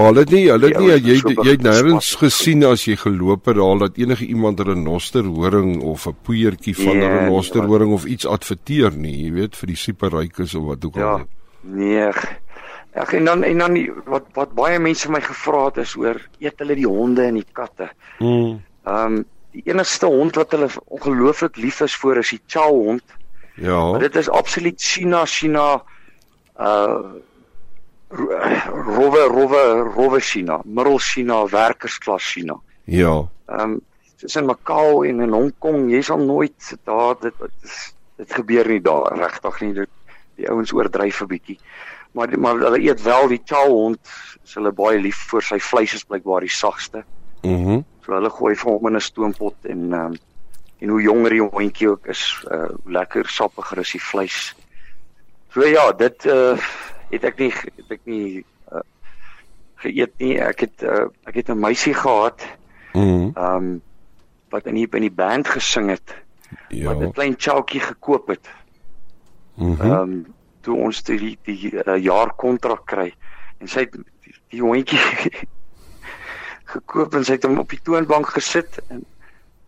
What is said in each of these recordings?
Maar hulle het nie, hulle het nie jy jy het nêrens gesien as jy geloop het daar dat enige iemand 'n renosterhoring of 'n poeiertjie van 'n nee, renosterhoring of iets adverteer nie, jy weet vir die superrykes of wat ook al. Ja. Nee. Ek en dan en dan die, wat wat baie mense my gevra het is oor eet hulle die honde en die katte. Mm. Ehm um, die enigste hond wat hulle ongelooflik lief is vir is die chow hond. Ja. Maar dit is absoluut China China uh rowe rowe rowe China, middel China, werkersklas China. Ja. Ehm um, soos in Macau en in Hong Kong, jy sal nooit daar dit dit, dit gebeur nie daar regtig nie. Dit die ouens oordryf 'n bietjie. Maar maar hulle eet wel die chow hond, is hulle baie lief vir sy vleis is blykbaar die sagste. Mhm. Mm so hulle gooi vir hom in 'n stoompot en ehm um, en hoe jonger die hondjie ook is, uh lekker sappiger is die vleis. So ja, dit uh het ek nie het ek nie uh, geëet nie. Ek het uh, ek het 'n meisie gehad. Ehm um, wat in die in die band gesing het. Ja. Wat 'n klein choukie gekoop het. Ehm um, toe ons die die, uh, jaar kontrak kry en sy het die, die hondjie gekoop en sy het hom op die toonbank gesit en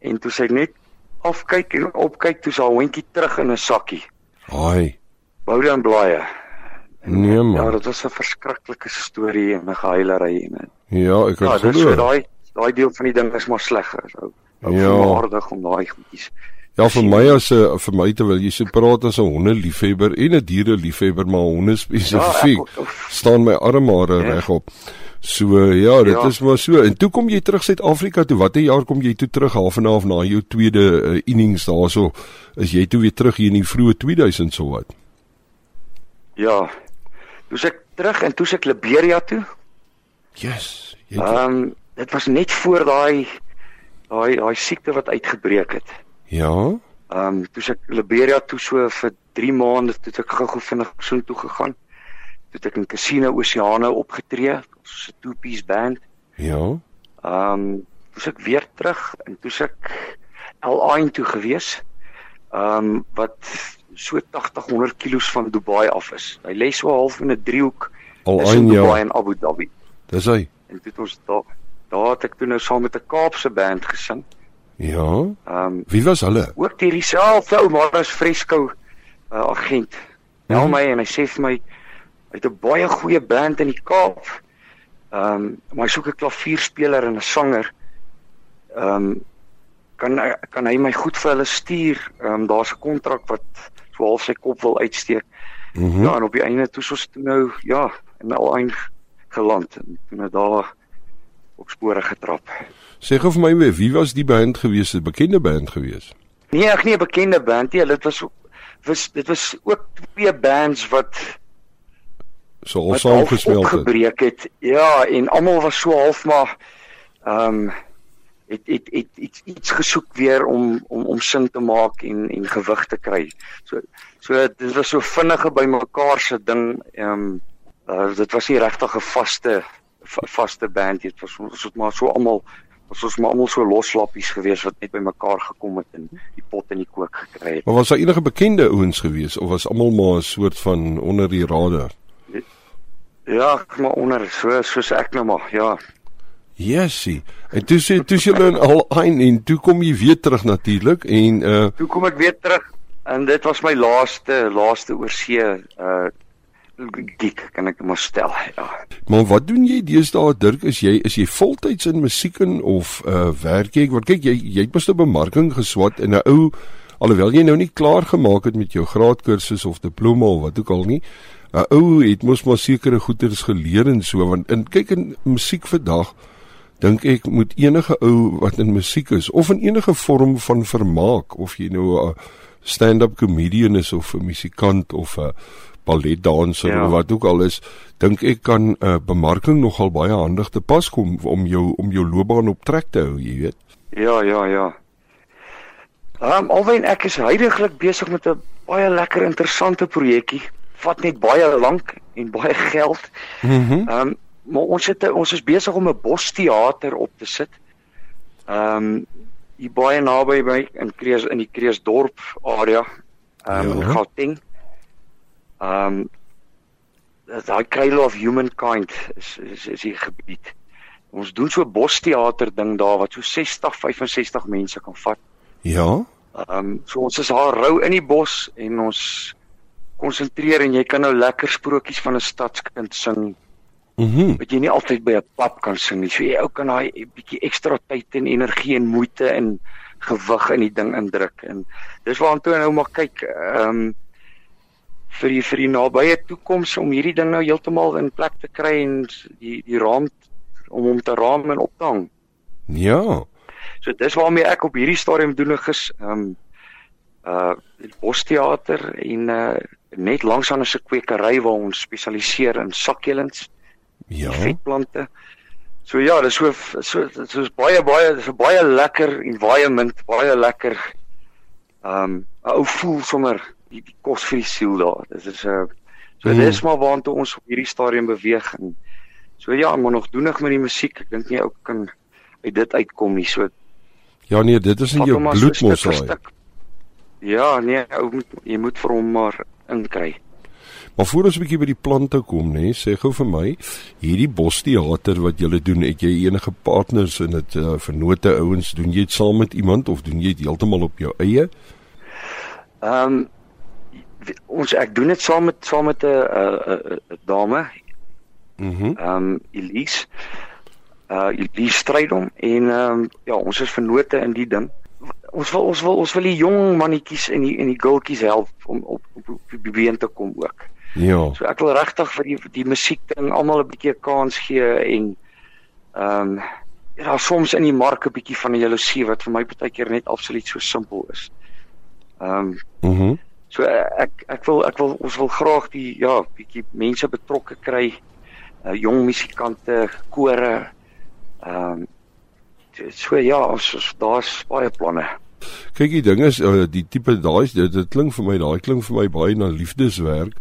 en toe sy net afkyk en opkyk toe sy hondjie terug in 'n sakkie. Haai. Bou dan blaaie. Nee man. Ja, dit was 'n verskriklike storie en 'n gehuilery en Ja, ek kan ja, glo. So daai daai deel van die ding is maar sleg. So, ja, aardig om daai goedjies. Ja, vir my as 'n vir my terwyl jy so praat as 'n hondeliefhebber en 'n diereliefhebber, maar honde spesifiek, ja, staan my armare ja. regop. So ja, dit ja. is maar so. En toe kom jy terug Suid-Afrika toe. Watter jaar kom jy toe terug half en half na jou tweede uh, innings daarso? Is jy toe weer terug hier in die vroeë 2000s so wat? Ja, Toe ek terug en toe ek Liberia toe. Yes. Ehm um, dit was net voor daai daai daai siekte wat uitgebreek het. Ja. Ehm um, toe ek Liberia toe so vir 3 maande toe ek gou-gou vinnig so toe gegaan. Toe ek in Casino Oceane opgetree, so 'n two-piece band. Ja. Ehm um, toe ek weer terug en toe ek El Ain toe gewees. Ehm um, wat so 80 100 km van Dubai af is. Hy lê so half in 'n driehoek tussen Dubai en Abu Dhabi. Dis hy. En dit ons daar daar het ek toe nou saam met 'n Kaapse band gesing. Ja. Ehm um, wie was hulle? Ook hierdie selfde ou maar as Fresco uh, agent. Nou my en hy sê vir my hy het 'n baie goeie band in die Kaap. Ehm um, maar hy soek 'n klavierspeler en 'n sanger. Ehm um, kan kan hy my goed vir hulle stuur? Ehm um, daar's 'n kontrak wat so half sy kop wil uitsteek. Mm -hmm. Ja, en op die einde toe soos toe nou ja, in al eind geland en toe nou daar op spore getrap. Sê gou vir my weer, wie was die band gewees? 'n Bekende band gewees? Nee, ek nie 'n bekende band nie. Dit was was dit was ook twee bands wat so al saam gespeel het. Gebreek het. Ja, en almal was so half maar ehm um, het het het iets iets gesoek weer om om om sin te maak en en gewig te kry. So so dit was so vinnige bymekaar se ding. Ehm um, uh, dit was nie regtig 'n vaste vaste band dit was ons het maar so almal ons was maar almal so loslappies gewees wat net bymekaar gekom het en die pot en die kook gekry het. Maar was daar enige bekende ouens gewees of was almal maar 'n soort van onder die radar? Ja, maar onder so soos ek nou maar ja, Yesie. En toe sê toe jy dan al een en toe kom jy weer terug natuurlik en uh Toe kom ek weer terug en dit was my laaste laaste oorsee uh gig kan ek maar stel. Ja. Maar wat doen jy deesdae Dirk? Is jy is jy voltyds in musiek en of uh werk jy? Want kyk jy jy het mos 'n bemarking geswat in 'n ou alhoewel jy nou nie klaar gemaak het met jou graadkursus of diploma of wat ook al nie. 'n Ou het mos maar sekere goeders geleer en so want in kyk in musiek vandag dink ek moet enige ou wat in musiek is of in enige vorm van vermaak of jy nou 'n stand-up comedian is of 'n musikant of 'n balletdanser ja. of wat ook al is, dink ek kan 'n uh, bemarking nogal baie handig te pas kom om jou om jou loopbaan op trek te hou, jy weet. Ja, ja, ja. Um, alwen ek is heidaglik besig met 'n baie lekker interessante projekkie. Vat net baie lank en baie geld. Mhm. Mm ehm um, maar ons het ons is besig om 'n bosteater op te sit. Ehm um, hier baie naby by in Krees in die Kreesdorp area. Ehm um, ja. Gauteng. Ehm um, daai Cradle of Humankind is is is die gebied. Ons doen so bosteater ding daar wat so 60 65 mense kan vat. Ja. Ehm um, so ons is daar rou in die bos en ons konsentreer en jy kan nou lekker sprokies van 'n stadskind sing. Mhm. Mm wat jy nie altyd by 'n pap kan sing nie. So jy ou kan daai bietjie ekstra tyd en energie en moeite en gewig in die ding indruk en dis waartoe nou maar kyk ehm um, vir die vir die nabye toekoms om hierdie ding nou heeltemal in plek te kry en die die raam om hom te raam en op te hang. Ja. So dis waarmee ek op hierdie stadium doenig is. Ehm um, uh bosteater en uh net langs aan 'n se kwekery waar ons spesialiseer in sakkelings, Ja. vetplante. So ja, dis so so dit is baie baie dis 'n baie lekker environment, baie lekker ehm um, 'n ou voel sommer die, die kos vir die siel daar. Dis is 'n uh, so Mm. dis maar waartoe ons op hierdie stadium beweeg en so ja, maar nog doenig met die musiek. Ek dink nie ou kan uit dit uitkom nie. So Ja nee, dit is in jou so bloed mos daai. stuk. Ja, nee, ou moet jy moet vir hom maar inkry. Maar voor ons 'n bietjie by die plante kom, nê, sê gou vir my, hierdie bosteater wat julle doen, het jy enige partners in dit uh, vernote ouens, doen jy dit saam met iemand of doen jy dit heeltemal op jou eie? Ehm um, ons ek doen dit saam met saam met 'n 'n 'n dame, Mhm. Mm ehm um, Elise. Uh Elise Strydom en ehm um, ja, ons is vennote in die ding. Ons wil ons wil ons wil die jong mannetjies en die en die girltjies help om op op, op die been te kom ook. Ja. So ek wil regtig vir die die musiek ding almal 'n bietjie kans gee en ehm um, ja, daar soms in die mark 'n bietjie van 'n jaloesie wat vir my baie keer net absoluut so simpel is. Ehm um, Mhm. Mm So eh, ek ek wil ek wil ons wil graag die ja bietjie mense betrokke kry. Uh, jong musikante, kore. Ehm um, so ja, ons, ons daar's baie planne. Kyk, die ding is uh, die tipe daai dit, dit klink vir my daai klink vir my baie na liefdeswerk.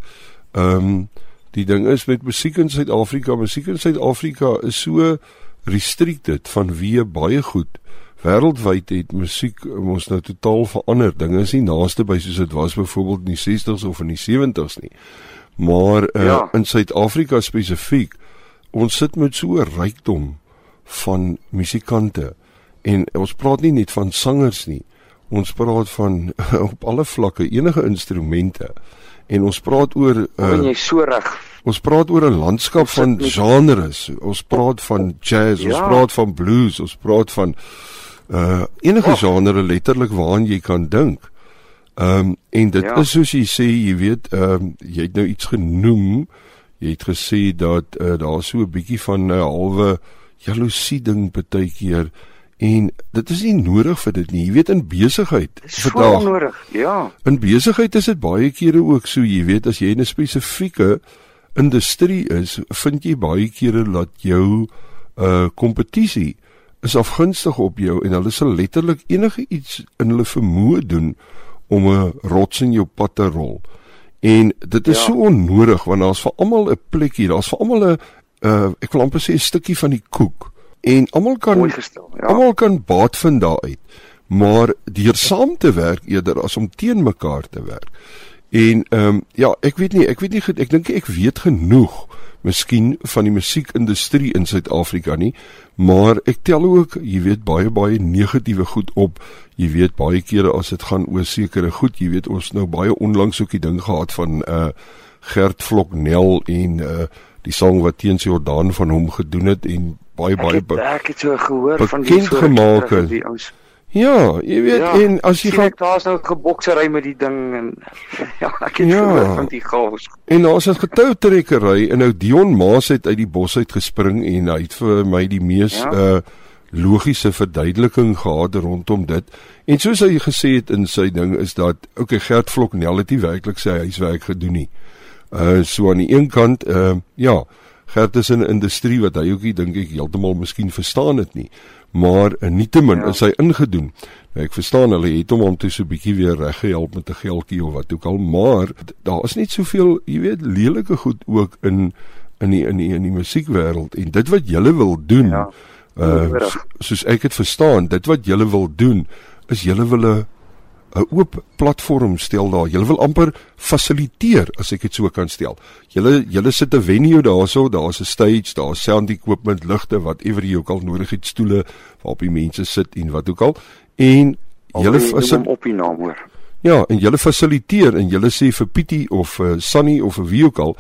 Ehm um, die ding is met musiek in Suid-Afrika, musiek in Suid-Afrika is so restricted van wie baie goed wêreldwyd het musiek ons nou totaal verander. Dinge is nie naaste by soos dit was byvoorbeeld in die 60s of in die 70s nie. Maar uh. Ja. in Suid-Afrika spesifiek, ons sit met so 'n rykdom van musikante en ons praat nie net van sangers nie. Ons praat van op alle vlakke enige instrumente. En ons praat oor Uh, uh, jy so reg. ons praat oor 'n landskap Ons van met- genres. Ons praat van jazz, ons Ja. praat van blues, ons praat van uh enige Ja. genre letterlik waaraan jy kan dink. Ehm um, en dit Ja. is soos jy sê, jy weet, ehm um, jy het nou iets genoem. Jy het gesê dat uh, daar so 'n bietjie van 'n uh, halwe jaloesie ding baie keer en dit is nie nodig vir dit nie. Jy weet in besigheid Dis so onnodig. Ja. In besigheid is dit baie kere ook so, jy weet, as jy in 'n spesifieke industrie is, vind jy baie kere dat jou uh kompetisie is afgunstig op jou en hulle sal letterlik enige iets in hulle vermoë doen om 'n rots in jou pad te rol. En dit is Ja. so onnodig want daar's vir almal 'n plekkie, daar's vir almal 'n uh ek wil amper sê 'n stukkie van die koek. En almal kan gestel. Ja. Almal kan baat vind daaruit, maar deur saam te werk eerder as om teen mekaar te werk. En ehm um, ja, ek weet nie, ek weet nie ek dink ek weet genoeg miskien van die musiekindustrie in Suid-Afrika nie, maar ek tel ook, jy weet baie baie negatiewe goed op. Jy weet baie kere as dit gaan oor sekere goed, jy weet ons nou baie onlangs ook die ding gehad van uh Gert Vloknel en uh die sang wat teens Jordaan van hom gedoen het en baie Ek baie het, be- ek het so gehoor van die bekend so gemaak het. Ja, jy weet ja, en as jy gaan daar's nou geboksery met die ding en ja, ek het Ja. gehoor van die chaos. en daar's 'n getoutrekkery en nou Dion Maas het uit die bos uit gespring en hy het vir my die mees ja. Ja. uh logiese verduideliking gehad rondom dit. En soos hy gesê het in sy ding is dat okay Gert Vloknel het nie werklik sy huiswerk gedoen nie. Uh so aan die een kant uh ja, Gert is in 'n industrie wat hy ook nie dink ek heeltemal miskien verstaan het nie. Maar nietemin ja. Is hy ingedoen. Nou, ek verstaan hulle het hom om toe so 'n bietjie weer reggehelp met 'n geldjie of wat ook al, maar daar is net soveel, jy weet, lelike goed ook in in die in die in die musiekwêreld en dit wat jy wil doen Ja. uh so, soos ek dit verstaan, dit wat jy wil doen is jy wil 'n 'n oop platform stel daar. Julle wil amper fasiliteer as ek dit so kan stel. Julle julle sit 'n venue daarso, daar's 'n stage, daar's sound equipment, ligte, whatever jy ook al nodig het, stoele waarop die mense sit en wat ook al. En julle fasiliteer op die naam hoor. Ja, en julle fasiliteer en julle sê vir Pietie of uh, Sunny of vir wie ook al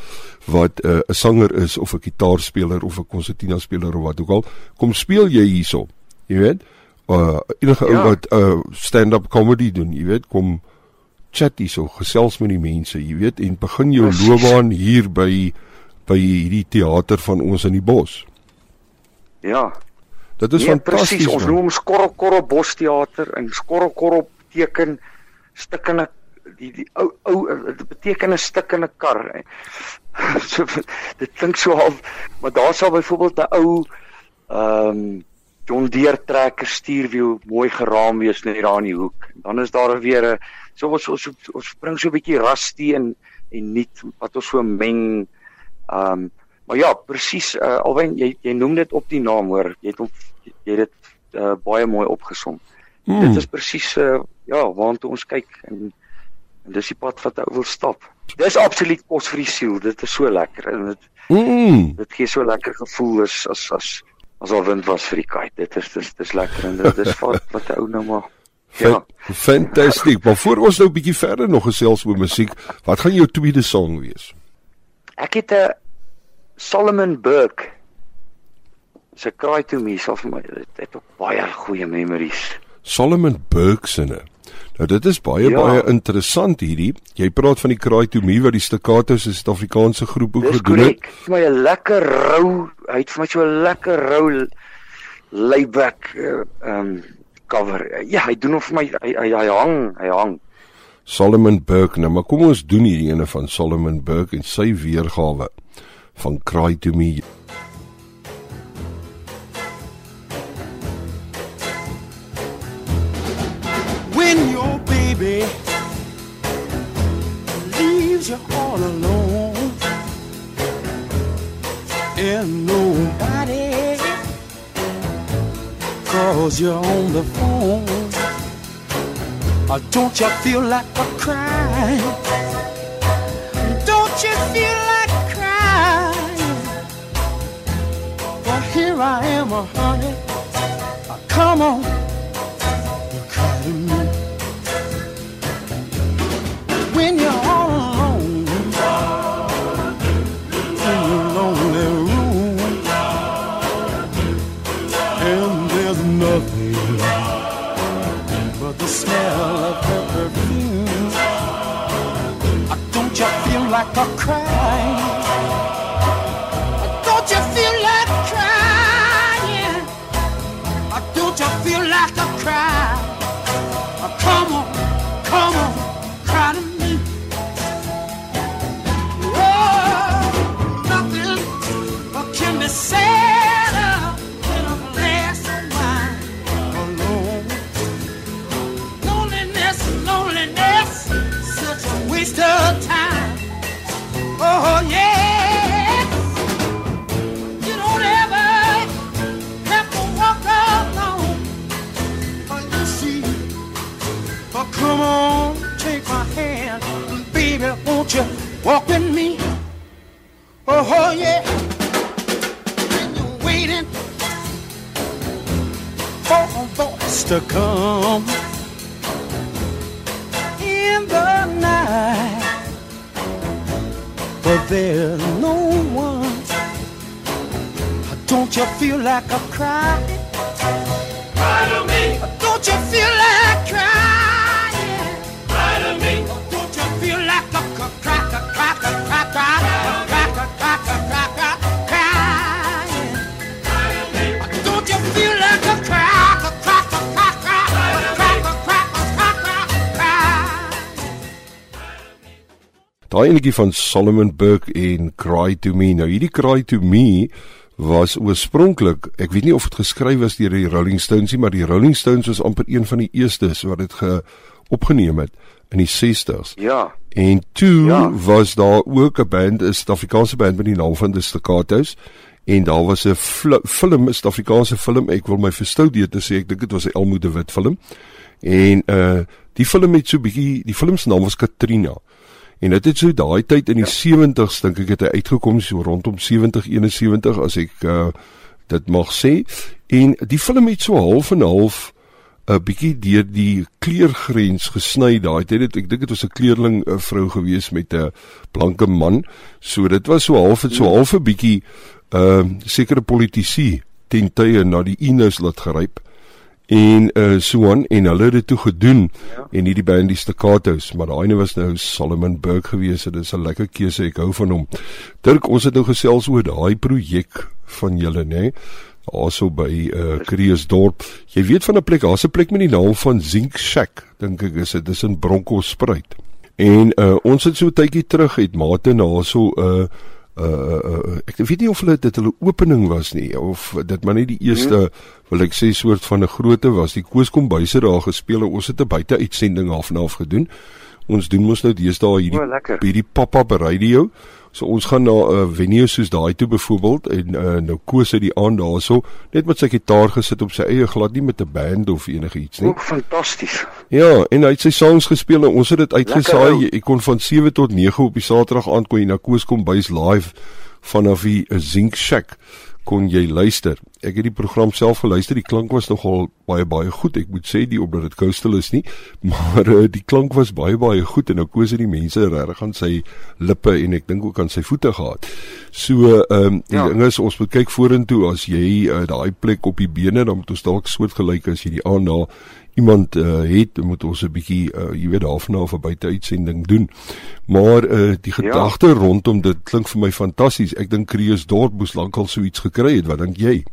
wat eh, 'n uh, sanger is of 'n gitaarspeler of 'n konsertina speler of wat ook al, kom speel jy hierso. Jy weet? Uh enige ou ja. wat 'n uh, stand-up comedy doen, jy weet, kom chat hierso, gesels met die mense, jy weet, en begin jou loopbaan hier by by hierdie teater van ons in die bos. Ja. Dit is nee, fantasties. Ons noem Skorrel Korrel Bos Teater en Skorrel Korrel beteken stukkende die die ou ou dit beteken 'n stukkende kar. So dit klink so half maar daar sal byvoorbeeld 'n ou ehm um, John Deere trekker stuurwiel mooi geraam wees net daar in die hoek. Dan is daar weer 'n so ons ons ons bring so 'n bietjie rusty en en nuut wat ons so meng. Ehm um, maar ja, presies uh, alwen jy jy noem dit op die naam hoor. Jy het hom jy het dit uh, baie mooi opgesom. Hmm. Dit is presies uh, ja, waartoe ons kyk en en dis die pad wat ou wil stap. Dis absoluut kos vir die siel. Dit is so lekker en dit mm. dit gee so lekker gevoel as as as as al wind was vir die kite. Dit is dis dis lekker en dit is wat wat ou nou maar Ja, fantasties. Maar voor ons nou 'n bietjie verder nog gesels oor musiek, wat gaan jou tweede song wees? Ek het 'n Solomon Burke se Cry to Me, so vir my, dit het ook baie goeie memories. Solomon Burke se Nou dit is baie ja. baie interessant hierdie. Jy praat van die Cry to Me wat die Staccato se Suid-Afrikaanse groep ook gedoen het. Dis my 'n lekker rou, hy het vir my so 'n lekker rou layback eh, ehm uh, um, cover. Ja, hy doen hom vir my hy, hy hy hang, hy hang. Solomon Burke. Nou maar kom ons doen hierdie ene van Solomon Burke en sy weergawe van Cry to Me. Baby leaves you all alone and nobody calls you on the phone. Or don't you feel like a crying? Don't you feel like crying? Well, here I am, uh, honey. Uh, come on, when you're all alone in your lonely room and there's nothing but the smell of her perfume. Don't you feel like a crying? Don't you feel won't you walk with me? Oh, oh yeah. And you're waiting for a voice to come in the night but there's no one. Don't you feel like a cry? Cry to me. Don't you feel like crying? Daai enetjie van Solomon Burke en Cry to Me. Nou hierdie Cry to Me was oorspronklik, ek weet nie of dit geskryf is deur die Rolling Stones nie, maar die Rolling Stones was amper een van die eerstes wat dit ge opgeneem het in die 60s. Ja. En toe ja. was daar ook 'n band, 'n Suid-Afrikaanse band met die naam van The Staccatos en daar was 'n film, 'n Suid-Afrikaanse film, ek wil my verstout deur te sê ek dink dit was 'n Elmo de Wit film. En uh Die film het so bietjie die film se naam was Katrina. En dit het so daai tyd in die ja. 70s dink ek het hy uitgekom so rondom 70 71 as ek uh, dit mag sê. En die film het so half en half 'n bietjie deur die kleurgrens gesny daai tyd. Ek dink dit was 'n kleurling 'n vrou gewees met 'n blanke man. So dit was so half het so ja. half 'n bietjie ehm uh, sekere politici ten tye na die Inus laat gryp en uh so aan en hulle het dit toe gedoen ja. en hierdie band die Staccatos maar daai ene was nou Solomon Burke gewees dit is 'n lekker keuse ek hou van hom Dirk ons het nou gesels oor daai projek van julle nê nee? also by uh Kreeusdorp. Jy weet van 'n plek, daar's 'n plek met die naam van Zink Shack, dink ek is dit is in Bronkhorstspruit. En uh ons het so tydjie terug het mate na so 'n uh, uh uh ek weet nie of hulle dit hulle opening was nie of dit maar net die eerste hmm. wil ek sê soort van 'n grootte was. Die kooskombuise daar gespeel ons het 'n buite uitsending af en af gedoen. Ons doen mos nou deesdae hierdie oh, hierdie pop-up radio So ons gaan na 'n uh, venue soos daai toe byvoorbeeld en uh, nou koos hy die aand daarso net met sy gitaar gesit op sy eie glad nie met 'n band of enigiets nie. Ook fantasties. Ja, en hy het sy songs gespeel en ons het dit uitgesaai. Jy kon van 7 tot 9 op die Saterdag aand kon jy na Koos kom bys live vanaf die Zinc Shack kon jy luister. Ek het die program self geluister. Die klank was nogal baie baie goed. Ek moet sê die omdat dit coastal is nie, maar uh, die klank was baie baie goed en nou koes dit die mense regtig aan sy lippe en ek dink ook aan sy voete gehad. So ehm um, die ja. ding is ons moet kyk vorentoe as jy uh, daai plek op die bene dan moet ons dalk soortgelyk as jy die aand daar iemand uh, het moet ons 'n bietjie uh, jy weet daarvan af 'n buite uitsending doen. Maar uh, die gedagte ja. rondom dit klink vir my fantasties. Ek dink Kreeusdorp moes lankal so iets gekry het. Wat dink jy?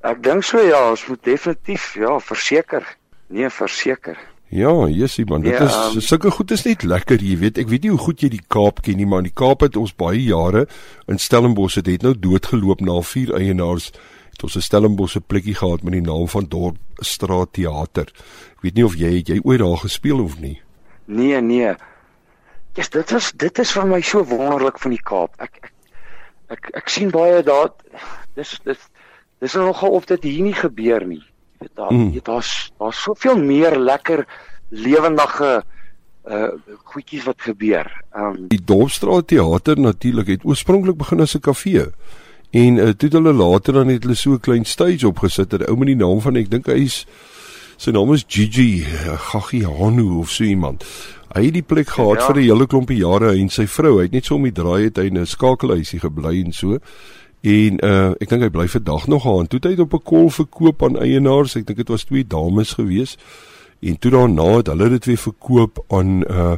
Ek dink so ja, ons moet definitief ja, verseker. Nee, verseker. Ja, Jessie man, dit ja, is um, sulke goed is net lekker, jy weet. Ek weet nie hoe goed jy die Kaap ken nie, maar die Kaap het ons baie jare in Stellenbosch het, het nou doodgeloop na vier eienaars het ons 'n Stellenbosse plekkie gehad met die naam van Dorp Straat Theater. Ek weet nie of jy het jy ooit daar gespeel of nie. Nee, nee. Dis dit is dit is vir my so wonderlik van die Kaap. Ek ek ek, ek sien baie daar dis dis dis nogal of dit hier nie gebeur nie. Jy weet daar mm. daar's daar's soveel meer lekker lewendige uh goedjies wat gebeur. Um die Dorpstraat Theater natuurlik het oorspronklik begin as 'n kafee. En uh, toe hulle later dan het hulle so 'n klein stage opgesit, 'n ou met die naam van ek dink hy's sy naam is Gigi uh, Gagiano of so iemand. Hy het die plek gehad ja. vir 'n hele klompie jare en sy vrou, hy het net so om die draai het hy 'n skakelhuisie gebly en so. En uh ek dink hy bly vandag nog aan. Toe het hy op 'n kol verkoop aan eienaars. Ek dink dit was twee dames gewees. En toe daarna het hulle dit weer verkoop aan uh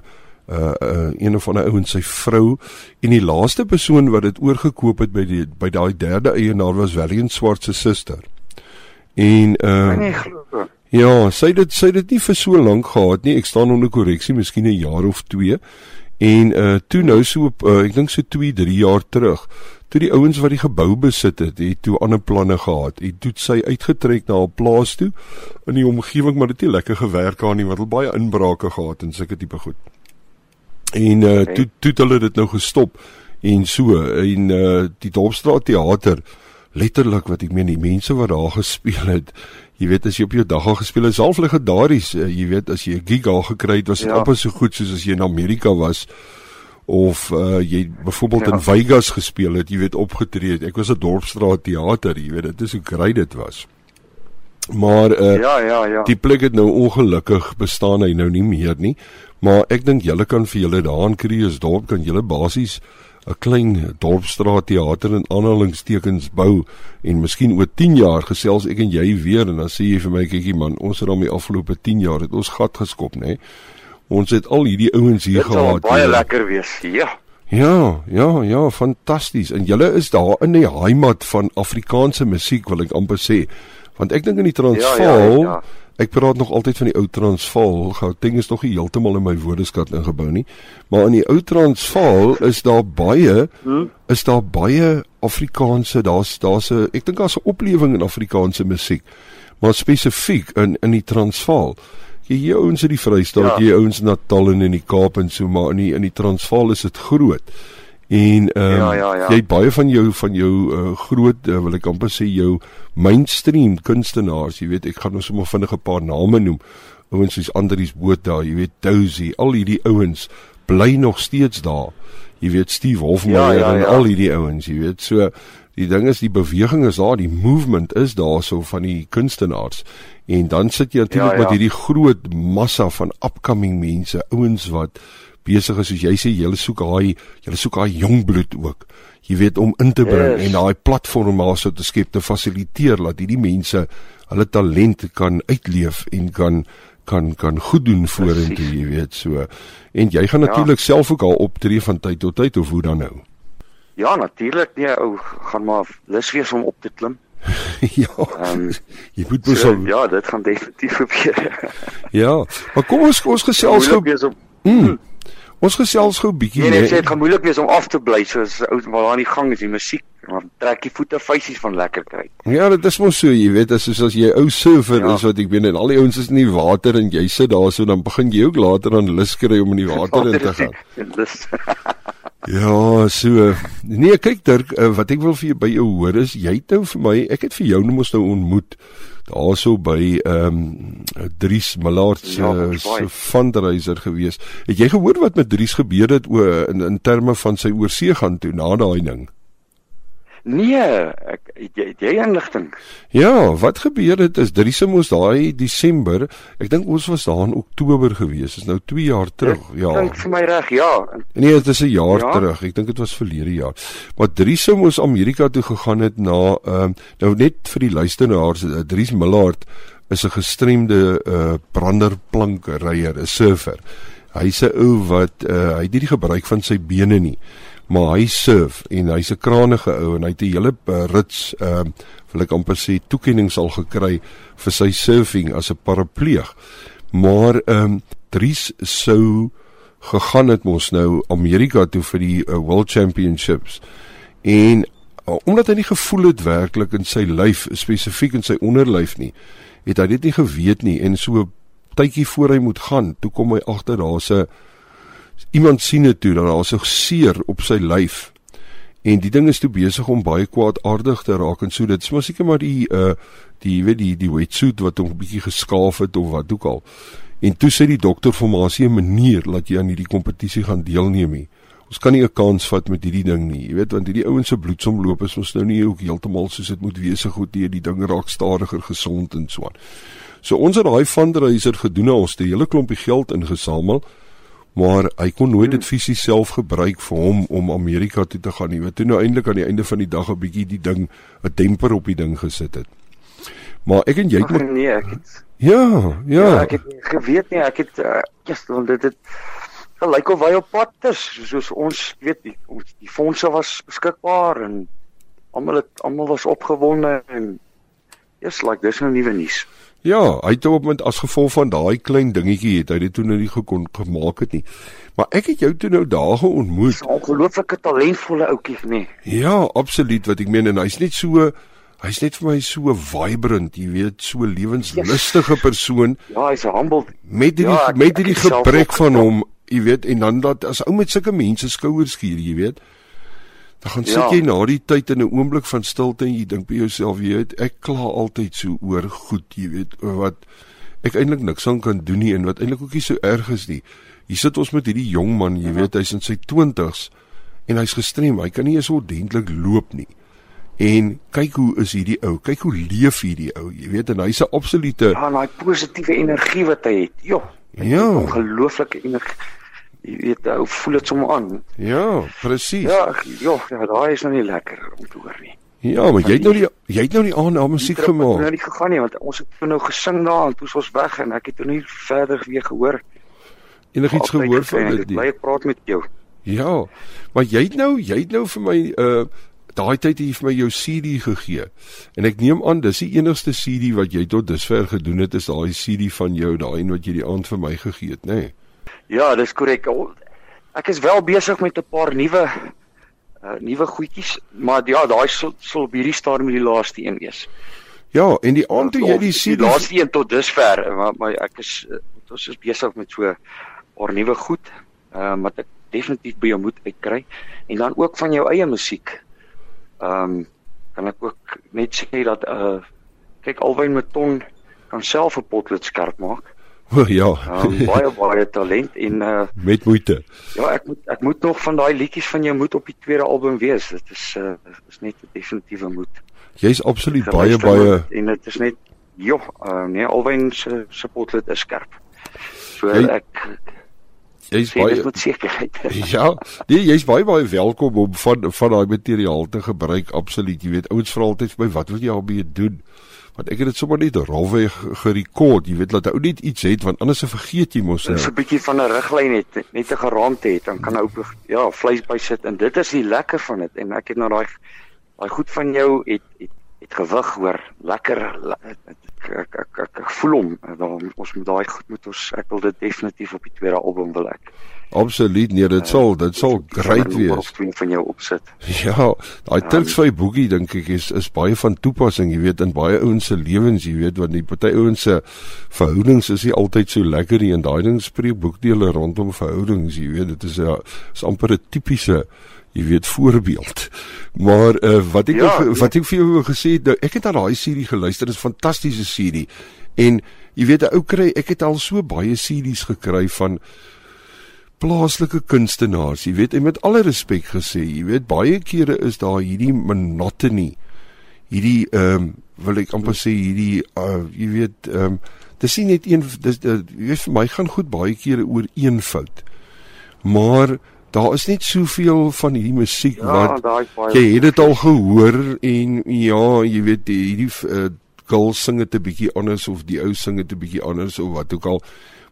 uh, uh een of ander ouens sy vrou en die laaste persoon wat dit oorgekoop het by die by daai derde eienaar was Valiant Swart se suster. En uh Ja, sy dit sy dit nie vir so lank gehad nie. Ek staan onder korreksie, miskien 'n jaar of 2. En uh toe nou so uh, ek dink so 2, 3 jaar terug, toe die ouens wat die gebou besit het, het toe ander planne gehad. Het toe sy uitgetrek na 'n plaas toe in die omgewing, maar dit het nie lekker gewerk aan nie, want hulle baie inbrake gehad en sulke tipe goed. En uh okay. toe toe hulle dit nou gestop en so en uh die Dorpsstraat teater letterlik wat ek meen die mense wat daar gespeel het jy weet as jy op jou dag al gespeel het self legendaries uh, jy weet as jy 'n gig al gekry het was dit ja. amper so goed soos as jy in Amerika was of uh jy byvoorbeeld ja. in Vegas gespeel het jy weet opgetree het ek was 'n Dorpsstraat teater jy weet dit is hoe grait dit was maar uh ja ja ja die plek het nou ongelukkig bestaan hy nou nie meer nie maar ek dink julle kan vir julle daarin Kreeus dorp kan julle basies 'n klein dorpsstraat teater in aanhalingstekens bou en miskien oor 10 jaar gesels ek en jy weer en dan sê jy vir my kykie man ons het al die afgelope 10 jaar het ons gat geskop nê ons het al hierdie ouens hier Dit gehad baie hier. lekker wees ja Ja, ja, ja, fantasties. En julle is daar in die heimat van Afrikaanse musiek wil ek amper sê. Want ek dink in die Transvaal ja, ja, ja. Ek praat nog altyd van die ou Transvaal. Gauteng is nog nie heeltemal in my woordeskat ingebou nie. Maar in die ou Transvaal is daar baie hmm? is daar baie Afrikaanse, daar's daar's 'n ek dink daar's 'n oplewing in Afrikaanse musiek. Maar spesifiek in in die Transvaal. Jy hier ouens in die Vrystaat, ja. jy ouens in Natal en in die Kaap en so maar in die in die Transvaal is dit groot. En ehm um, ja, ja, ja. jy het baie van jou van jou uh, groot uh, wil ek amper sê jou mainstream kunstenaars, jy weet ek gaan nou sommer vinnig 'n paar name noem. ouens soos Andries Boot daar, jy weet Dozy, al hierdie ouens bly nog steeds daar. Jy weet Steve Hofmeyer ja, ja, ja. en al hierdie ouens, jy weet. So die ding is die beweging is daar, die movement is daar so van die kunstenaars. En dan sit jy natuurlik ja, ja. met hierdie groot massa van upcoming mense, ouens wat besig is soos jy sê, jy soek daai jy soek daai jong bloed ook. Jy weet om in te bring yes. en daai platform maar so te skep te fasiliteer dat hierdie mense hulle talente kan uitleef en kan kan kan goed doen vorentoe, jy weet so. En jy gaan natuurlik ja. self ook al optree van tyd tot tyd of hoe dan nou? Ja, natuurlik. Nee, ou gaan maar lus wees om op te klim. ja. Um, jy moet mos so, Ja, dit gaan definitief gebeur. ja, maar kom ons ons gesels gou. Mm, ons gesels gou bietjie. Nee, nee, sê dit gaan moeilik wees om af te bly soos ou waar aan die gang is die musiek. Maar trek die voete fysies van lekker kry. Ja, dit is mos so, jy weet, as soos as jy ou surfer ja. is wat ek weet en al die ouens is in die water en jy sit daar so dan begin jy ook later aan lus kry om in die water in te gaan. Lus. Ja, so. Nee, kyk Dirk, uh, wat ek wil vir jou by jou hoor is jy het nou vir my, ek het vir jou nou mos nou ontmoet daarso by ehm um, Dries Malaert se ja, fundraiser gewees. Het jy gehoor wat met Dries gebeur het o in in terme van sy oorsee gaan toe na daai ding? Nee, ek jy jy inligting. Ja, wat gebeur het is Driese moes daai Desember, ek dink ons was daar in Oktober gewees. Is nou 2 jaar terug. Ek ja. Dink vir my reg, ja. Nee, dit is 'n jaar ja? terug. Ek dink dit was verlede jaar. Maar Driese moes Amerika toe gegaan het na ehm uh, nou net vir die luisteraars, uh, Dries Millard is 'n gestremde uh branderplankryer, 'n surfer. Hy's 'n ou wat uh hy het nie die gebruik van sy bene nie maar hy surf en hy's 'n kranige ou en hy het 'n hele uh, rits ehm uh, wil ek amper sê toekenning sal gekry vir sy surfing as 'n parapleeg. Maar ehm um, Dries sou gegaan het mos nou Amerika toe vir die uh, World Championships. En uh, omdat hy nie gevoel het werklik in sy lyf spesifiek in sy onderlyf nie, het hy dit nie geweet nie en so tydjie voor hy moet gaan, toe kom hy agter daar's 'n iemand sien dit toe dan daar's 'n seer op sy lyf. En die ding is toe besig om baie kwaadaardig te raak en so dit is maar seker maar die uh die weet die die wetsuit wat hom 'n bietjie geskaaf het of wat ook al. En toe sê die dokter vir hom as jy 'n manier laat jy aan hierdie kompetisie gaan deelneem nie. Ons kan nie 'n kans vat met hierdie ding nie. Jy weet want hierdie ouens se bloedsomloop is ons nou nie ook heeltemal soos dit moet wees so goed nie. Die ding raak stadiger gesond en so aan. So ons het daai fundraiser gedoen, ons het 'n hele klompie geld ingesamel maar hy kon nooit dit fisies self gebruik vir hom om Amerika toe te gaan nie. Want toe nou eintlik aan die einde van die dag 'n bietjie die ding 'n temper op die ding gesit het. Maar ek en jy het maar nee, ek het Ja, ja. Ja, ek het geweet nie, ek het uh, just want dit het gelyk of hy op pad is, soos ons weet die ons die fondse was beskikbaar en almal het almal was opgewonde en just like dis nou nuwe nuus. Ja, hy het op met as gevolg van daai klein dingetjie het hy dit toe nou nie gekon gemaak het nie. Maar ek het jou toe nou daar geontmoet. 'n Ongelooflike talentvolle ouetjie, nee. Ja, absoluut wat ek meen en hy's net so hy's net vir my so vibrant, jy weet, so lewenslustige yes. persoon. Ja, hy's humble. Met die ja, met die gebrek van hom, jy weet, en dan dat as ou met sulke mense skouers skuur, jy weet. Dan gaan sit ja. jy na die tyd in 'n oomblik van stilte en jy dink by jouself, jy weet, ek kla altyd so oor goed, jy weet, wat ek eintlik niks aan kan doen nie en wat eintlik ook nie so erg is nie. Hier sit ons met hierdie jong man, jy weet, hy's in sy 20's en hy's gestrem, hy kan nie eens ordentlik loop nie. En kyk hoe is hierdie ou, kyk hoe leef hierdie ou, jy weet, en hy's 'n absolute Ja, daai positiewe energie wat hy het. Jo. Ja. Ongelooflike energie jy weet ou voel dit sommer aan. Ja, presies. Ja, ja, ja, daai is nou nie lekker om te hoor nie. Ja, maar jy het nou die jy het nou die aan na musiek gemaak. Ek het nou nie gegaan nie want ons het nou gesing daar en toe ons weg en ek het nou nie verder weer gehoor. Enigiets gehoor van dit nie. Ek praat met jou. Ja. Maar jy het nou jy het nou vir my uh daai tyd het jy vir my jou CD gegee. En ek neem aan dis die enigste CD wat jy tot dusver gedoen het is daai CD van jou daai een wat jy die aand vir my gegee het, nê? Nee? Ja, dis korrek. Ek is wel besig met 'n paar nuwe uh nuwe goedjies, maar ja, daai sal sal op hierdie stadium die laaste een wees. Ja, en die aand toe jy die sien die laaste een tot dusver, maar, maar ek is uh, ons is besig met so 'n paar nuwe goed, uh wat ek definitief by jou moet uitkry en dan ook van jou eie musiek. Ehm um, kan ek ook net sê dat uh kyk alwyn met ton kan self 'n potlood skerp maak. O oh, ja. Um, baie baie talent en uh met moeite. Ja, ek moet ek moet nog van daai liedjies van jou moet op die tweede album wees. Dit is uh is net 'n definitiewe moet. Jy's absoluut baie baie en dit is net joh, uh, nee, alwen se se potlood is skerp. So Jy, ek Jy's baie baie met sekerheid. Ja, nee, jy's baie baie welkom om van van daai materiaal te gebruik absoluut. Jy weet, ouens vra altyd vir my, wat wil jy daarmee doen? Want ek het dit sommer net rowweg gerekord. Jy weet dat ou net iets het want anders vergeet jy mos is nou. 'n bietjie van 'n riglyn het, net 'n geraamte het, dan kan ou ja, vleis by sit en dit is die lekker van dit en ek het nou daai daai goed van jou het het het gewig hoor. Lekker le- ek ek ek, ek, ek voel hom. Dan ons moet daai goed moet ons ek wil dit definitief op die tweede album wil ek. Absoluut nee, dit sal dit sal great wees. twee van jou opsit. Ja, daai Turksvy boegie dink ek is is baie van toepassing, jy weet, in baie ouens se lewens, jy weet, want die party ouens se verhoudings is nie altyd so lekker nie en daai ding spreek boekdele rondom verhoudings, jy weet, dit is 'n is amper 'n tipiese jy weet voorbeeld. Maar uh, wat ek Ja, ja, nee. wat ek vir jou gesê het, nou, ek het aan daai serie geluister, dit is 'n fantastiese serie. En jy weet 'n ou kry, ek het al so baie series gekry van plaaslike kunstenaars, jy weet, en met alle respek gesê, jy weet, baie kere is daar hierdie monotony. Hierdie ehm um, wil ek amper sê hierdie uh, jy weet ehm um, dis nie net een dis uh, jy weet vir my gaan goed baie kere oor een fout. Maar daar is net soveel van hierdie musiek Ja, wat jy het dit al gehoor en ja, jy weet die- hierdie uh, girl sing dit 'n bietjie anders of die ou sing dit 'n bietjie anders of wat ook al.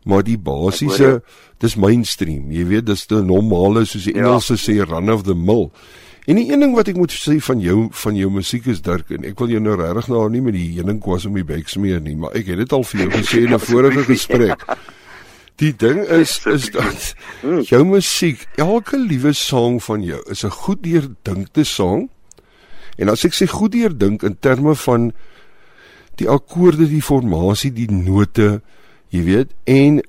Maar die basiese dis mainstream. Jy weet dis die normale soos die Ja. Engelse sê run of the mill. En die een ding wat ek moet sê van jou van jou musiek is Dirk en ek wil jou nou regtig nou nie met die heuningkwas om die bek smeer nie, maar ek het dit al vir jou gesê in 'n vorige gesprek. Die ding is is dat jou musiek, elke liewe sang van jou is 'n goed deurdinkte sang. En as ek sê goed deurdink in terme van die akkoorde, die formasie, die note, jy weet, en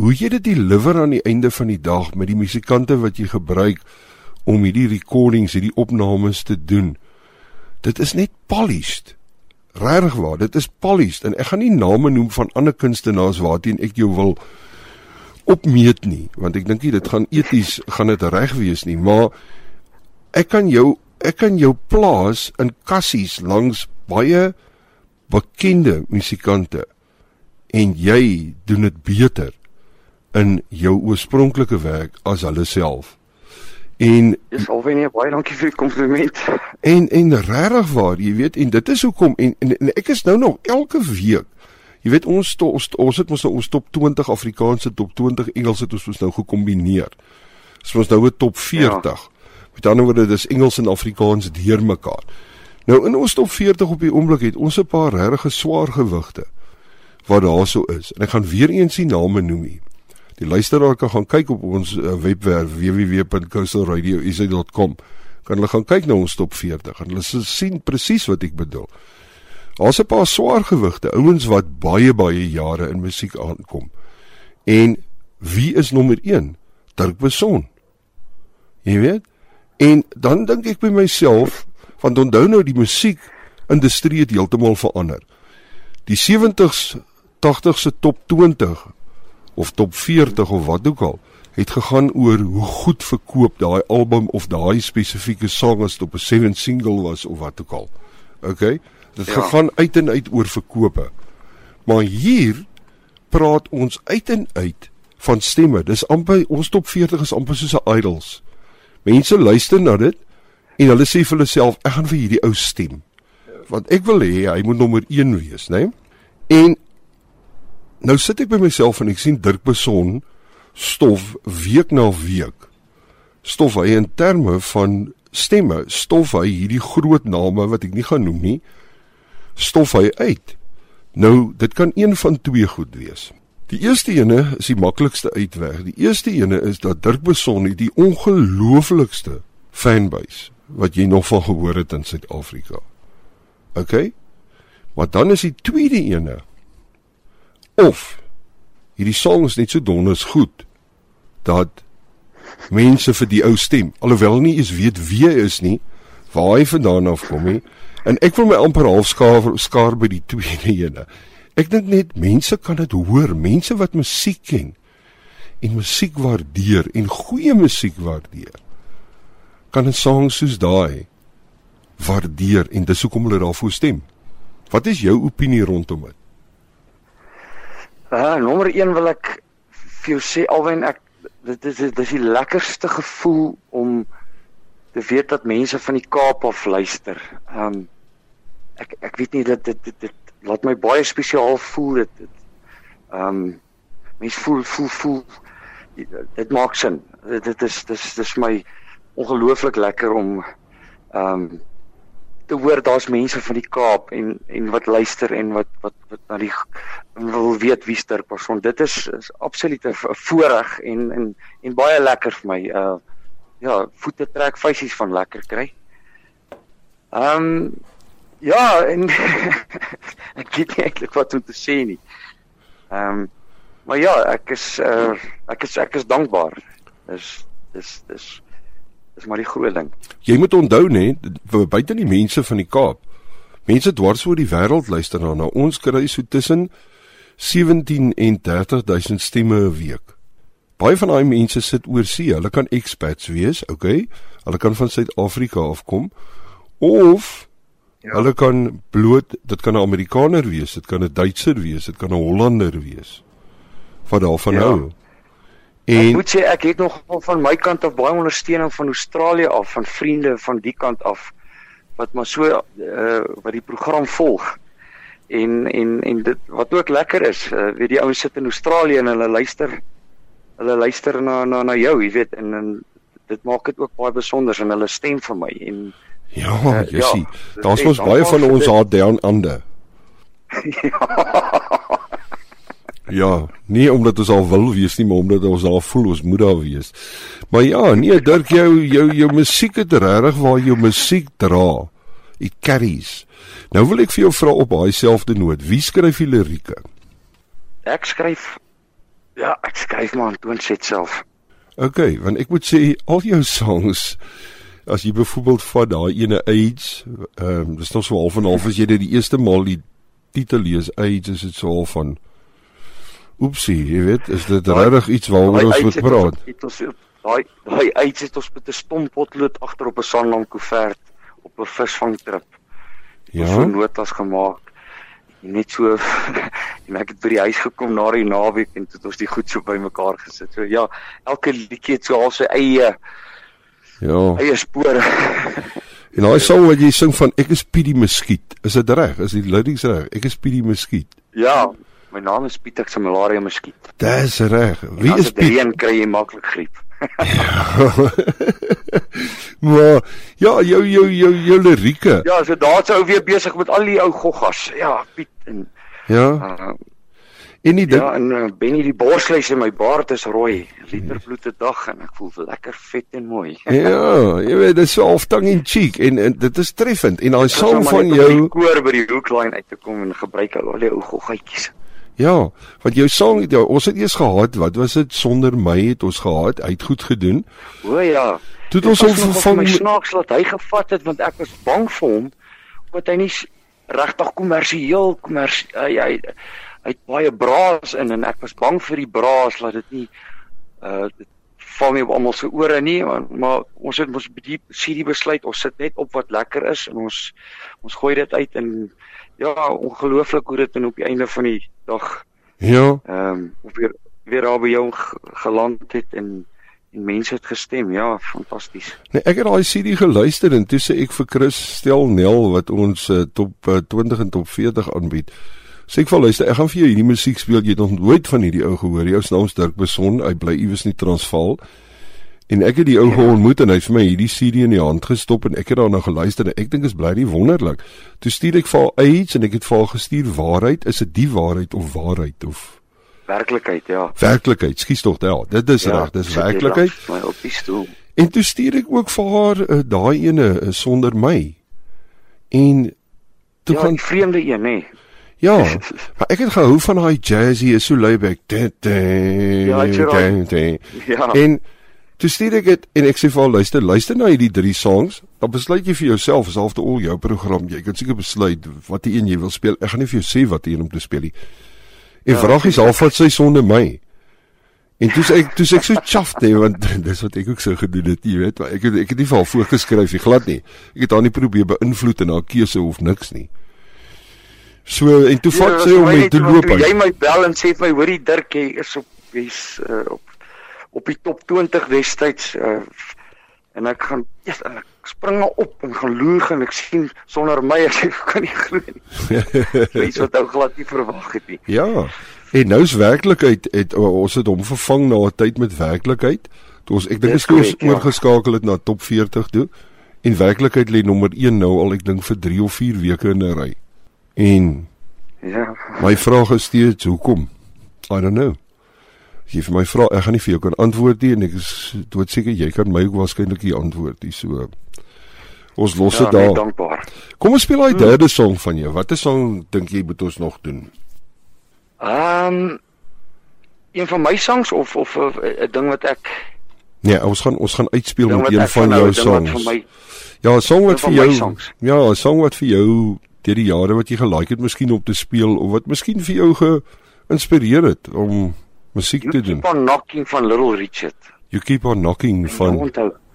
hoe jy dit deliver aan die einde van die dag met die musikante wat jy gebruik om hierdie recordings, hierdie opnames te doen. Dit is net polished. Regtig waar, dit is polished en ek gaan nie name noem van ander kunstenaars waarteen ek jou wil opmeet nie, want ek dink dit gaan eties gaan dit reg wees nie, maar ek kan jou ek kan jou plaas in kassies langs baie bekende musikante en jy doen dit beter in jou oorspronklike werk as hulle self. En Dis alweer baie dankie vir die kompliment. en en regtig waar, jy weet, en dit is hoekom en, en en ek is nou nog elke week Jy weet ons to, ons, ons het mos nou ons top 20 Afrikaanse top 20 Engels het ons mos nou gekombineer. Dis mos nou 'n top 40. Ja. Met ander woorde dis Engels en Afrikaans deurmekaar. Nou in ons top 40 op die oomblik het ons 'n paar regte swaar gewigte wat daarso is. En ek gaan weer eens die name noem hier. Die luisteraar kan gaan kyk op ons uh, webwerf www.coastalradio.co.za.com. Kan hulle gaan kyk na ons top 40 en hulle sien presies wat ek bedoel. Daar's 'n paar swaar gewigte, ouens wat baie baie jare in musiek aankom. En wie is nommer 1? Dirk Beson. Jy weet? En dan dink ek by myself, want onthou nou die musiek industrie het heeltemal verander. Die 70s, 80s se top 20 of top 40 of wat ook al het gegaan oor hoe goed verkoop daai album of daai spesifieke sang as dit op 'n 7 single was of wat ook al. Okay? Dit ja. gegaan uit en uit oor verkope. Maar hier praat ons uit en uit van stemme. Dis amper ons top 40 is amper soos 'n idols. Mense luister na dit en hulle sê vir hulle self ek gaan vir hierdie ou stem. Want ek wil hê hy moet nommer 1 wees, né? Nee? En nou sit ek by myself en ek sien Dirk Beson stof week na week. Stof hy in terme van stemme, stof hy hierdie groot name wat ek nie gaan noem nie, stof hy uit. Nou, dit kan een van twee goed wees. Die eerste ene is die maklikste uitweg. Die eerste ene is dat Dirk Beson het die ongelooflikste fanbase wat jy nog van gehoor het in Suid-Afrika. OK? Maar dan is die tweede ene of hierdie sang is net so donders goed dat mense vir die ou stem, alhoewel nie eens weet wie hy is nie, waar hy vandaan afkom nie. En ek wil my amper half skaar skaar by die tweede ene. Ek dink net mense kan dit hoor, mense wat musiek ken en musiek waardeer en goeie musiek waardeer. Kan 'n sang soos daai waardeer en dis hoekom hulle daarvoor stem. Wat is jou opinie rondom dit? Uh, nommer 1 wil ek vir jou sê alwen ek dit is dit is die lekkerste gevoel om te weet dat mense van die Kaap af luister. Um ek ek weet nie dat dit dit, dit laat my baie spesiaal voel dit. dit um mense voel voel voel dit maak sin. Dit dit is dis dis my ongelooflik lekker om um te hoor daar's mense van die Kaap en en wat luister en wat wat wat na die wil weet wie sterk persoon. Dit is is absoluut 'n voorreg en en en baie lekker vir my. Uh ja, voete trek feesies van lekker kry. Ehm um, ja, en ek weet eintlik wat om te sê nie. Ehm um, maar ja, ek is uh, ek is ek is dankbaar. Dis dis dis Dis maar die groot ding. Jy moet onthou nê, buite die mense van die Kaap. Mense dwars oor die wêreld luister na ons kry so tussen 17 en 30000 stemme 'n week. Baie van daai mense sit oor see. Hulle kan expats wees, okay? Hulle kan van Suid-Afrika afkom of ja. hulle kan bloot, dit kan 'n Amerikaner wees, dit kan 'n Duitser wees, dit kan 'n Hollander wees. Wat daarvan ja. hou. En ek moet sê ek het nog van my kant af baie ondersteuning van Australië af, van vriende van die kant af wat maar so uh wat die program volg. En en en dit wat ook lekker is, uh, weet die ouens sit in Australië en hulle luister hulle luister na na na jou, jy weet, en, en dit maak dit ook baie besonder en hulle stem vir my en Ja, uh, jy ja, sien, daar's mos baie van ons daar down under. ja. Ja, nie omdat ons al wil wees nie, maar omdat ons al voel ons moet daar wees. Maar ja, nee, Dirk, jou jou jou musiek het regtig waar jou musiek dra. It carries. Nou wil ek vir jou vra op daai selfde noot, wie skryf die lirieke? Ek skryf Ja, ek skryf maar Antoon Set self. OK, want ek moet sê al jou songs as jy byvoorbeeld vat daai ene Age, ehm um, dis nog so half en half as jy dit die eerste maal die titel lees Age is dit so half van Oepsie, jy weet, is dit regtig iets waaroor ons moet praat? Daai daai uit het ons met 'n stomp potlood agter op 'n sandlam koevert op 'n visvangtrip. Ja. Ons het notas gemaak. Net so en ek het by die huis gekom na die naweek en toe het ons die goed so bymekaar gesit. So ja, elke liedjie het so al sy eie Ja. Eie spore. En daai song wat jy sing van ek is Piedie Muskiet, is dit reg? Is die lyrics reg? Ek is Piedie Muskiet. Ja, My naam is Pieter se malaria muskiet. Dis reg. Wie is Pieter? Een kry jy maklik griep. maar ja, jou jou jou jou lirieke. Ja, so daar's ou weer besig met al die ou goggas. Ja, Piet en Ja. Uh, en die ding Ja, en uh, Benny die borsluis in my baard is rooi. Liter bloed te dag en ek voel lekker vet en mooi. ja, jy weet, dit is so halftang in cheek en, en dit is treffend en daai sang van jou koor by die hoekline uit te kom en gebruik al die ou goggatjies. Ja, want jou song, jou, ons het eers gehad, wat was dit sonder my het ons gehad, hy het goed gedoen. O ja. Toe ons hom vervang my snaaks laat hy gevat het want ek was bang vir hom omdat hy nie regtig kommersieel kommers hy hy hy het baie braas in en ek was bang vir die braas laat dit nie uh dit val nie op almal se ore nie maar, maar ons het ons die CD besluit ons sit net op wat lekker is en ons ons gooi dit uit en ja, ongelooflik hoe dit op die einde van die dag ja, ehm um, weer weer daar by jou geland het en en mense het gestem. Ja, fantasties. Nee, ek het daai CD geluister en toe sê ek vir Chris stel Nel wat ons uh, top uh, 20 en top 40 aanbied. Sê ek vir luister, ek gaan vir jou hierdie musiek speel. Jy het nog nooit van hierdie ou gehoor. Jou naam is Dirk Beson. Hy bly iewers in Transvaal. En ek het die ou ja. geontmoet en hy het vir my hierdie CD in die hand gestop en ek het daarna geluister en ek dink is bly wonderlik. Toe stuur ek vir haar iets en ek het vir haar gestuur waarheid, is dit die waarheid of waarheid of werklikheid, ja. Werklikheid, skiet tog ja, dit is ja, reg, dis werklikheid. My op die stoel. En toe stuur ek ook vir haar uh, daai ene uh, sonder my. En toe ja, gaan vreemde een, nê. Ja, maar ek het gehou van daai jazzy is so layback. Ja, ja. En Toe stuur ek dit en ek sê vir haar luister, luister na hierdie drie songs. Dan besluit jy vir jouself dit al jou program. Jy kan seker besluit watter een jy wil speel. Ek gaan nie vir jou sê wat een om te speel nie. En ja, vragies half wat sy sonde my. En toe sê ek toe sê ek so chuffed nee want dis wat ek ook so gedoen het, jy weet, ek het ek het nie vir haar voorgeskryf nie, glad nie. Ek het haar nie probeer beïnvloed in haar keuse of niks nie. So en toe vat ja, sy hom met te loop. Jy my bel en sê vir my, hoorie Dirk, jy is op wes uh, op op die top 20 destyds uh, en ek gaan ja, yes, en ek spring op en gaan loer en ek sien sonder my as ek kan nie glo nie. Dis wat ou glad nie verwag het nie. Ja. En nou is werklikheid het ons het hom vervang na 'n tyd met werklikheid. Toe ons ek dink is ons ja. oorgeskakel het na top 40 toe. En werklikheid lê nommer 1 nou al ek dink vir 3 of 4 weke in 'n ry. En ja. My vraag is steeds hoekom? I don't know. Jy vir my vra, ek gaan nie vir jou kan antwoord nie en ek is doodseker jy kan my ook waarskynlik nie antwoord nie. So ons los dit ja, daar. Dankbaar. Kom ons speel daai hmm. derde song van jou. Watter song dink jy moet ons nog doen? Ehm um, een van my songs of of 'n ding wat ek Nee, ons gaan ons gaan uitspeel met een van jou songs. Ja, 'n song wat vir jou Ja, 'n song wat vir jou deur die jare wat jy gelike het miskien op te speel of wat miskien vir jou geïnspireer het om musiek you te doen. You keep on knocking van Little Richard. You keep on knocking van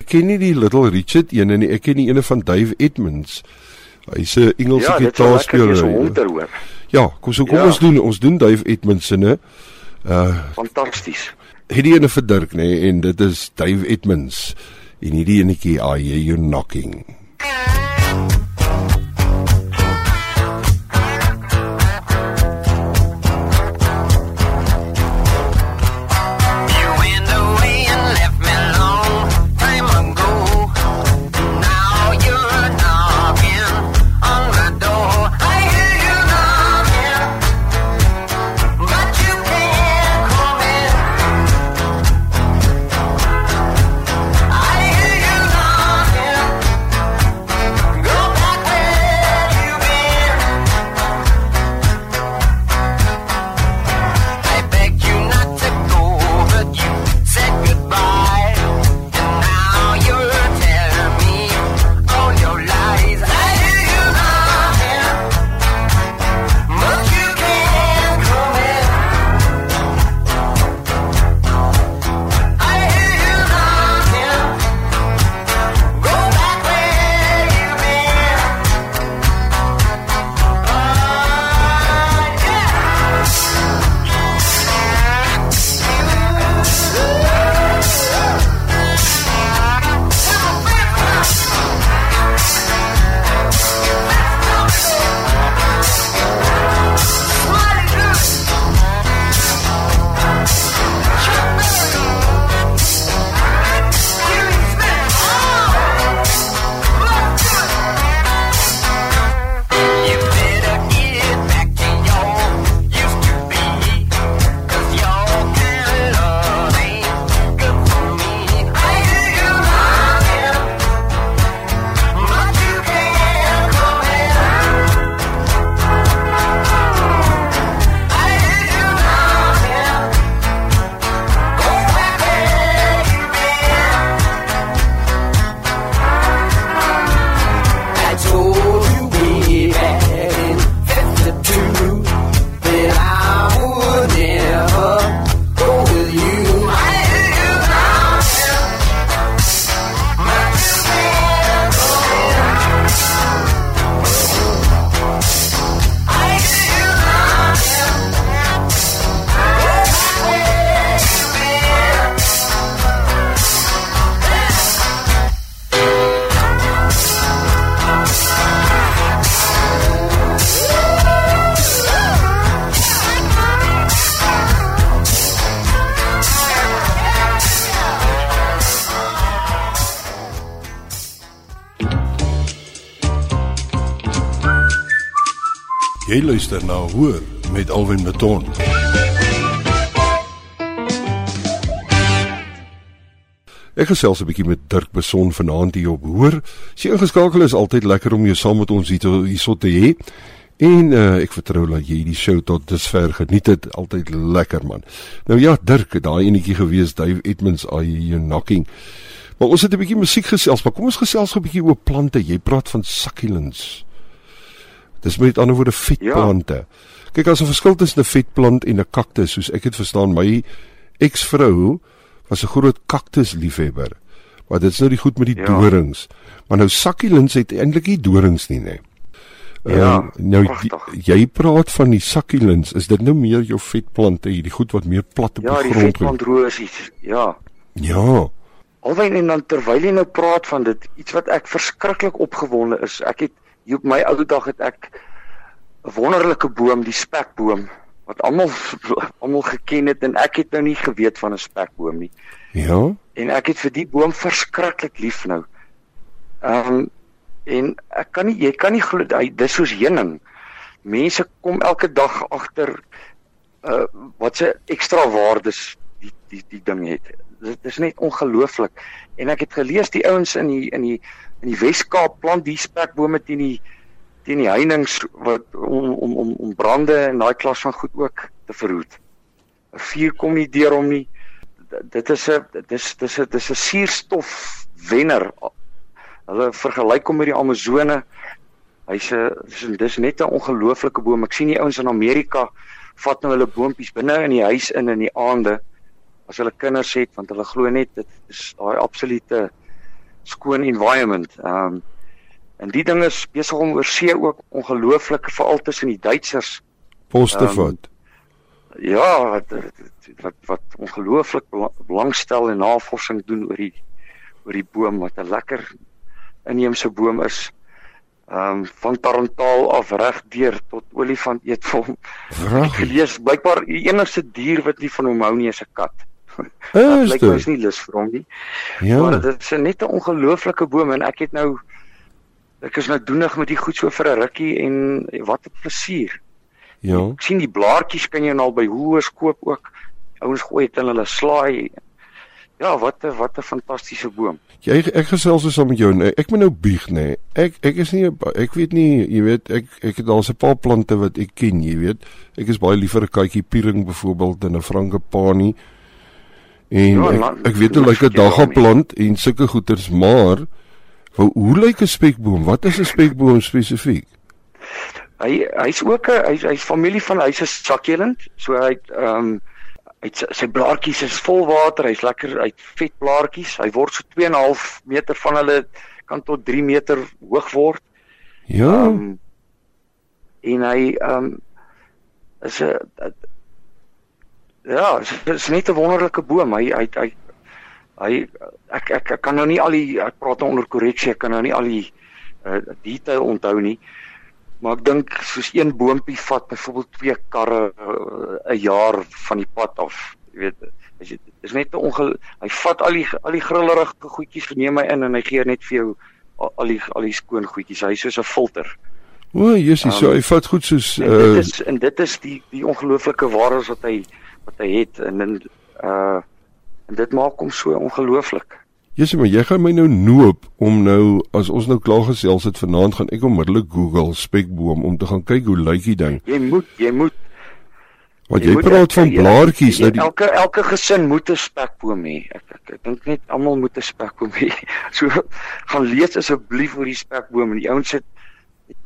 Ek ken nie die Little Richard een nie, ek ken die ene van Dave Edmonds. Hy's 'n Engelse ja, gitaarspeler. Ja, kom so kom ja. ons doen ons doen Dave Edmonds se. Uh fantasties. Hierdie ene vir Dirk nê nee, en dit is Dave Edmonds en hierdie enetjie I hear you knocking. Jy luister na Hoor met Alwin Maton. Ek gesels 'n bietjie met Dirk Beson vanaand hier op Hoor. Sy ingeskakel is altyd lekker om jou saam met ons hier hierso te hê. En uh, ek vertrou dat jy die show tot dusver geniet het. Altyd lekker man. Nou ja, Dirk, daai enetjie gewees, Dave Edmonds, are you knocking? Maar ons het 'n bietjie musiek gesels, maar kom ons gesels gou 'n bietjie oor plante. Jy praat van succulents. Dis met ander woorde vetplante. Ja. Kyk, as 'n verskil tussen 'n vetplant en 'n kaktus, soos ek het verstaan, my eksvrou was 'n groot kaktusliefhebber. Maar dit is nou die goed met die ja. dorings. Maar nou succulents het eintlik nie dorings nie, nê. Ja, uh, nou die, jy praat van die succulents, is dit nou meer jou vetplante, hierdie goed wat meer plat op ja, die grond groei? Ja, die vetplantrosies. Ja. Ja. Alwen en dan terwyl jy nou praat van dit, iets wat ek verskriklik opgewonde is. Ek het hier op my ou dag het ek 'n wonderlike boom, die spekboom wat almal almal geken het en ek het nou nie geweet van 'n spekboom nie. Ja. En ek het vir die boom verskriklik lief nou. Ehm um, en ek kan nie jy kan nie glo dis soos heuning. Mense kom elke dag agter uh wat se ekstra waardes die die die ding het. Dit is net ongelooflik. En ek het gelees die ouens in die in die in die Wes-Kaap plant die spekbome teen die teen die heininge wat om om om om brande en daai klas van goed ook te verhoed. 'n Vuur kom nie deur hom nie. Dit is 'n dis dis 'n dis 'n suurstof wenner. Hulle vergelyk hom met die Amazone. Hy's 'n dis net 'n ongelooflike boom. Ek sien die ouens in Amerika vat nou hulle boontjies binne in die huis in in die aande as hulle kinders het want hulle glo net dit is daai absolute skoon environment. Ehm um, En die ding is besig om oor see ook ongelooflik veral tussen die Duitsers poste vat. Um, ja, wat wat wat ongelooflik belangstel en navorsing doen oor die oor die boom wat 'n lekker inheemse boom is. Ehm um, van tarantaal af reg deur tot olifant eet vir hom. Gelees blykbaar die enigste dier wat nie van hom hou nie is 'n kat. Is dit? Ek is nie lus vir hom nie. Ja. Maar dit is net 'n ongelooflike boom en ek het nou ek is nou doenig met die goed so vir 'n rukkie en wat 'n plesier. Ja. Ek sien die blaartjies kan jy nou al by hoërs koop ook. Ouens gooi dit in hulle slaai. Ja, wat 'n wat 'n fantastiese boom. Jy ek gesels so saam met jou. Nee, ek moet nou bieg nê. Nee. Ek ek is nie ek weet nie, jy weet, ek ek het daar's 'n paar plante wat ek ken, jy weet. Ek is baie liever 'n katjie piering byvoorbeeld in 'n frangipani. En ja, ek, ek weet hoe lyk 'n dagaplant en sulke goeters, maar Hoe hoe lyk 'n spekboom? Wat is 'n spekboom spesifiek? Hy hy's ook 'n hy's hy's familie van hy's 'n succulent. So hy ehm um, hy sy blaartjies is vol water. Hy's lekker uit vet blaartjies. Hy word so 2.5 meter van hulle kan tot 3 meter hoog word. Ja. Um, en hy ehm um, is 'n ja, is net 'n wonderlike boom. Hy hy hy hy ek, ek ek kan nou nie al die ek praat nou onder korreksie ek kan nou nie al die uh, detail onthou nie. Maar ek dink soos een boontjie vat byvoorbeeld twee karre eh, 'n uh, jaar van die pad af jy weet. Is dit is net 'n onge hy vat al die al die grillerige goedjies geneem hy in en hy gee net vir jou al, die al die skoon goedjies. Hy soos 'n filter. O jessie um, so hy vat goed soos uh, dit is en dit is die die ongelooflike waardes wat hy wat hy het en in uh En dit maak hom so ongelooflik. Jesus, maar jy gaan my nou noop om nou as ons nou klaar gesels het vanaand gaan ek onmiddellik Google spekboom om te gaan kyk hoe lyk die ding. Jy moet, jy moet. Want jy, jy praat van blaartjies nou die elke elke gesin moet 'n spekboom hê. Ek ek, ek dink net almal moet 'n spekboom hê. So gaan lees asseblief oor die spekboom en die ouens het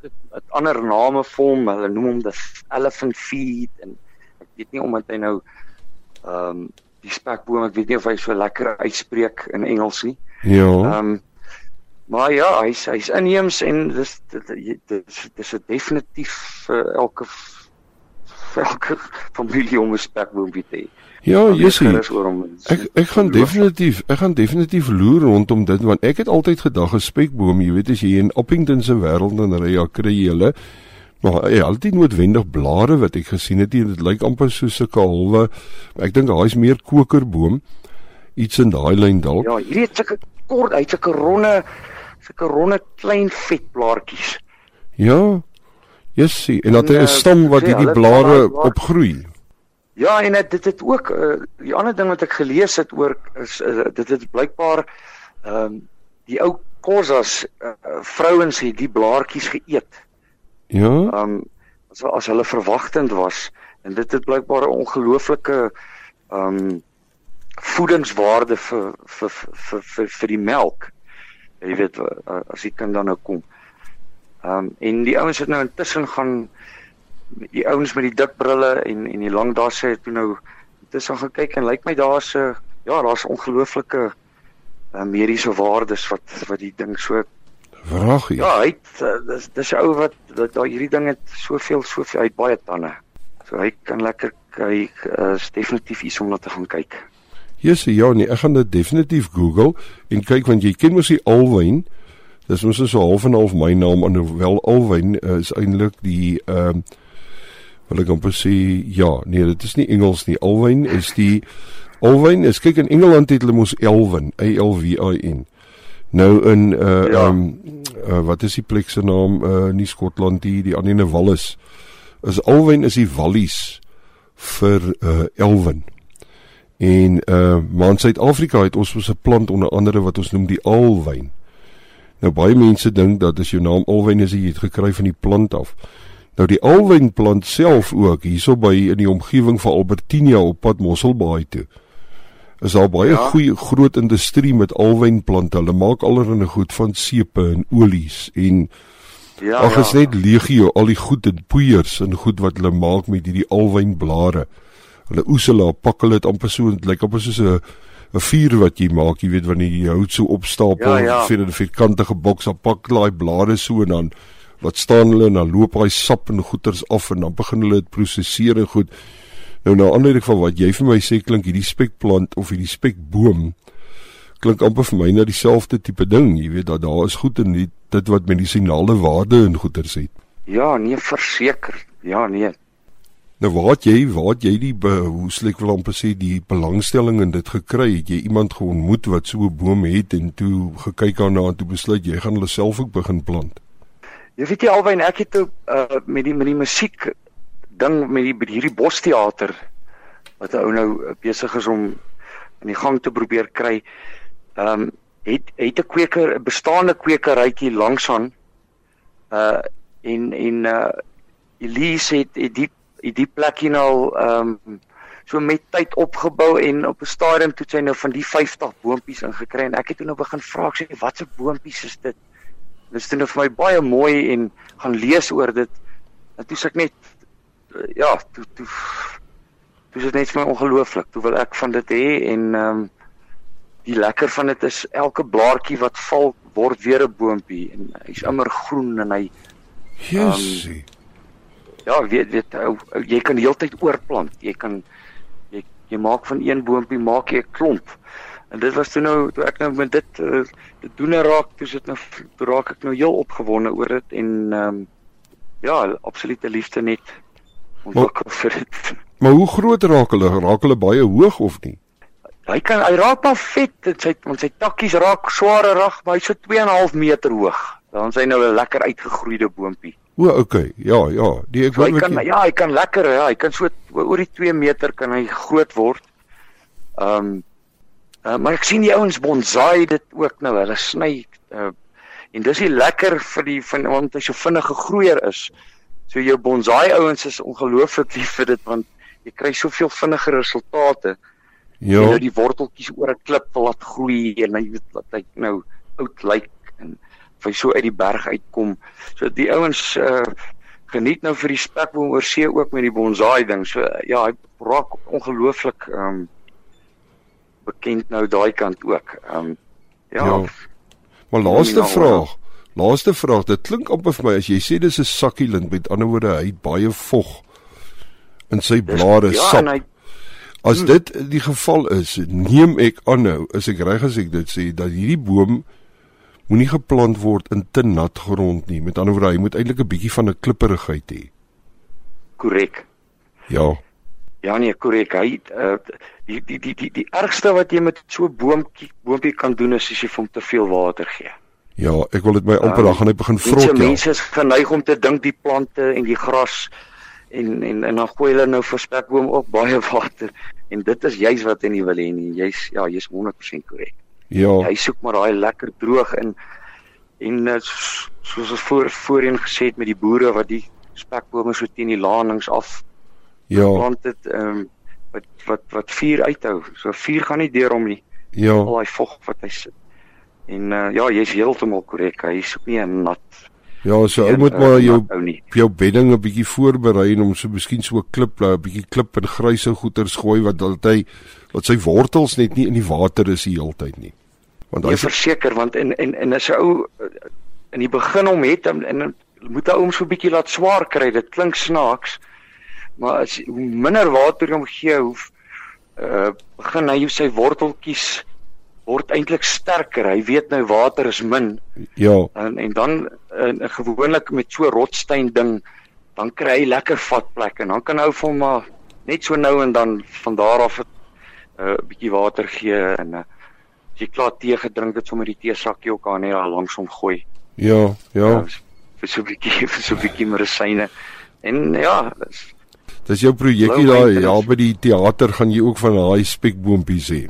het ander name vir hom. Hulle noem hom the elephant feet en weet nie omdat hy nou ehm um, die spekboom, ek weet nie of hy so lekker uitspreek in Engels nie. Ja. Ehm um, maar ja, hy's hy's inheems en dis dis dis 'n definitief vir uh, elke vir elke familie om 'n spekboom te hê. Ja, Jessie. Ek ek gaan definitief, ek gaan definitief loer rondom dit want ek het altyd gedag 'n spekboom, jy weet as jy in Uppington se wêreld dan ry jy kry jy hulle Maar hy het nie noodwendig blare wat ek gesien het nie. Dit lyk amper soos 'n kalwe. Ek dink hy is meer kokerboom. Iets in daai lyn dalk. Ja, hierdie het sulke kort, hy't sulke ronde sulke ronde klein vetblaartjies. Ja. Jessie, en dat hy 'n eh, stam wat hierdie blare opgroei. Ja, en dit het ook uh, die ander ding wat ek gelees het oor is uh, dit het blykbaar ehm um, die ou kosas uh, vrouens het die blaartjies geëet. Ja. Um as as hulle verwagtend was en dit het blykbaar 'n ongelooflike ehm um, voedingswaarde vir vir vir vir vir die melk. Jy weet as die kind dan nou kom. Ehm um, en die ouens het nou intussen gaan die ouens met die dik brille en en die lang dasse het toe nou intussen gaan kyk en lyk my daar's 'n ja, daar's ongelooflike uh, mediese waardes wat wat die ding so Jy? Ja, hy uh, dis dis 'n ou wat dat daai hierdie ding het soveel soveel uit baie tande. So hy kan lekker kyk, uh, is definitief iets om na te gaan kyk. Jesus, ja nee, ek gaan dit definitief Google en kyk want jy ken mos die alwyn. Dis mos so half en half my naam alhoewel alwyn uh, is eintlik die ehm uh, wil ek amper sê ja, nee, dit is nie Engels nie. Alwyn is die Alwyn is kyk in Engeland het hulle mos Elwyn, A L W I N. Nou in uh ja. um uh, wat is die plek se naam uh nie Skotland die die ander ene Wallis. Is Alwyn is die Wallies vir uh Elwyn. En uh maar in Suid-Afrika het ons mos 'n plant onder andere wat ons noem die alwyn. Nou baie mense dink dat as jou naam alwyn is, jy het gekry van die plant af. Nou die alwynplant self ook hierso by in die omgewing van Albertinia op pad Mosselbaai toe. Is daar baie ja. goeie groot industrie met alwynplante. Hulle maak allerlei goed van sepe en olies en Ja. Ag is ja. net legio al die goed en poeiers en goed wat hulle maak met hierdie alwynblare hulle oes hulle pak hulle dit amper so dit lyk amper soos 'n 'n vuur wat jy maak, jy weet wanneer jy hout so opstapel ja, ja. vir 'n vierkantige boks op pak daai blare so en dan wat staan hulle en dan loop daai sap en goeters af en dan begin hulle dit prosesseer en goed. Nou nou aanleiding van wat jy vir my sê klink hierdie spekplant of hierdie spekboom klink amper vir my na dieselfde tipe ding, jy weet dat daar is goed in dit, dit wat medisinale waarde en goeters het. Ja, nee, verseker. Ja, nee, Nou waar het jy waar het jy die hoe sê ek wil amper sê die belangstelling in dit gekry? Het jy iemand geontmoet wat so 'n boom het en toe gekyk daarna en toe besluit jy gaan hulle self ook begin plant? Jy weet jy alwyn ek het uh, met die met die musiek ding met die met hierdie bosteater wat 'n ou nou besig is om in die gang te probeer kry. Ehm um, het het 'n kweker 'n bestaande kwekerytjie langs aan uh en en uh Elise het, het die het die plek hier nou ehm um, so met tyd opgebou en op 'n stadium toe sy nou van die 50 boontjies ingekry en ek het toe nou begin vra sê watse boontjies is dit? Dit is toe nou vir my baie mooi en gaan lees oor dit. En toe sê ek net ja, toe toe toe is dit net vir my ongelooflik. Toe wil ek van dit hê en ehm um, die lekker van dit is elke blaartjie wat val word weer 'n boontjie en hy's immer groen en hy Jessie. Um, ja, weet weet ou, jy kan heeltyd oorplant. Jy kan jy jy maak van een boontjie maak jy 'n klomp. En dit was toe nou toe ek nou met dit uh, dit doen raak, toe sit nou raak ek nou heel opgewonde oor dit en ehm um, ja, absolute liefde net ontwikkel vir dit. Maar hoe groot raak hulle? Raak hulle baie hoog of nie? Hy kan hy raak maar vet, dit sy want sy takkies raak sware rag, maar hy's so 2.5 meter hoog. Dan sy nou 'n lekker uitgegroeide boontjie. O, okay. Ja, ja. Die ek so, wil kan ja, hy kan lekker, ja, hy kan so oor die 2 meter kan hy groot word. Ehm um, uh, maar ek sien die ouens bonsai dit ook nou. Hulle sny uh, en dis ie lekker vir die van want hy so vinnige groeier is. So jou bonsai ouens is ongelooflik lief vir dit want jy kry soveel vinniger resultate. Ja. Jy nou die worteltjies oor 'n klip laat groei en jy weet wat hy nou oud lyk en of hy so uit die berg uitkom. So die ouens uh geniet nou vir die spekboom oor see ook met die bonsai ding. So ja, hy raak ongelooflik um bekend nou daai kant ook. Um ja. ja. Maar laaste vraag. Laaste vraag. Dit klink amper vir my as jy sê dis 'n sakkielint, met ander woorde hy het baie vog in sy blare ja, sap. Hy, as hmm. dit die geval is, neem ek aan nou, is ek reg as ek dit sê dat hierdie boom moenie geplant word in te nat grond nie. Met ander woorde, hy moet eintlik 'n bietjie van 'n klipperigheid hê. Korrek. Ja. Ja nee, korrek. Hy uh, die, die die die die ergste wat jy met so 'n boontjie boontjie kan doen is as jy hom te veel water gee. Ja, ek wil dit my amper dan gaan hy begin vrot ja. Mense is geneig om te dink die plante en die gras en en en dan gooi hulle nou vir spekboom ook baie water en dit is juis wat hy nie wil hê nie. Jy's ja, jy's 100% korrek. Ja. Hy soek maar daai lekker droog in en uh, soos ons voor voorheen gesê het met die boere wat die spekbome so teen die lanings af. Ja. Plant dit ehm um, wat wat wat vuur uithou. So vuur gaan nie deur hom nie. Ja. Al daai vog wat hy sit. En uh, ja, jy's heeltemal korrek. Hy is ook nie 'n nat. Ja, so ou moet uh, maar jou jou bedding 'n bietjie voorberei en om so miskien so 'n klip, 'n bietjie klip en gryse goeters gooi wat dat hy wat sy wortels net nie in die water is die hele tyd nie. Want hy verseker want in en en as 'n ou uh, in die begin hom het en, en moet hy hom so 'n bietjie laat swaar kry. Dit klink snaaks. Maar as hoe minder water hom gee, hoe uh begin hy sy worteltjies word eintlik sterker. Hy weet nou water is min ja, en en dan en, en gewoonlik met so rotsteen ding dan kry hy lekker vatplek en dan kan hou vir hom maar net so nou en dan van daar af 'n uh, bietjie water gee en uh, as jy klaar tee gedrink het sommer die teesakkie ook aan net daar langs hom gooi. ja, ja. Uh, vir so 'n bietjie vir so 'n bietjie medisyne. En ja, dis jou projekkie daar ja by die teater gaan jy ook van daai spekboontjies hê.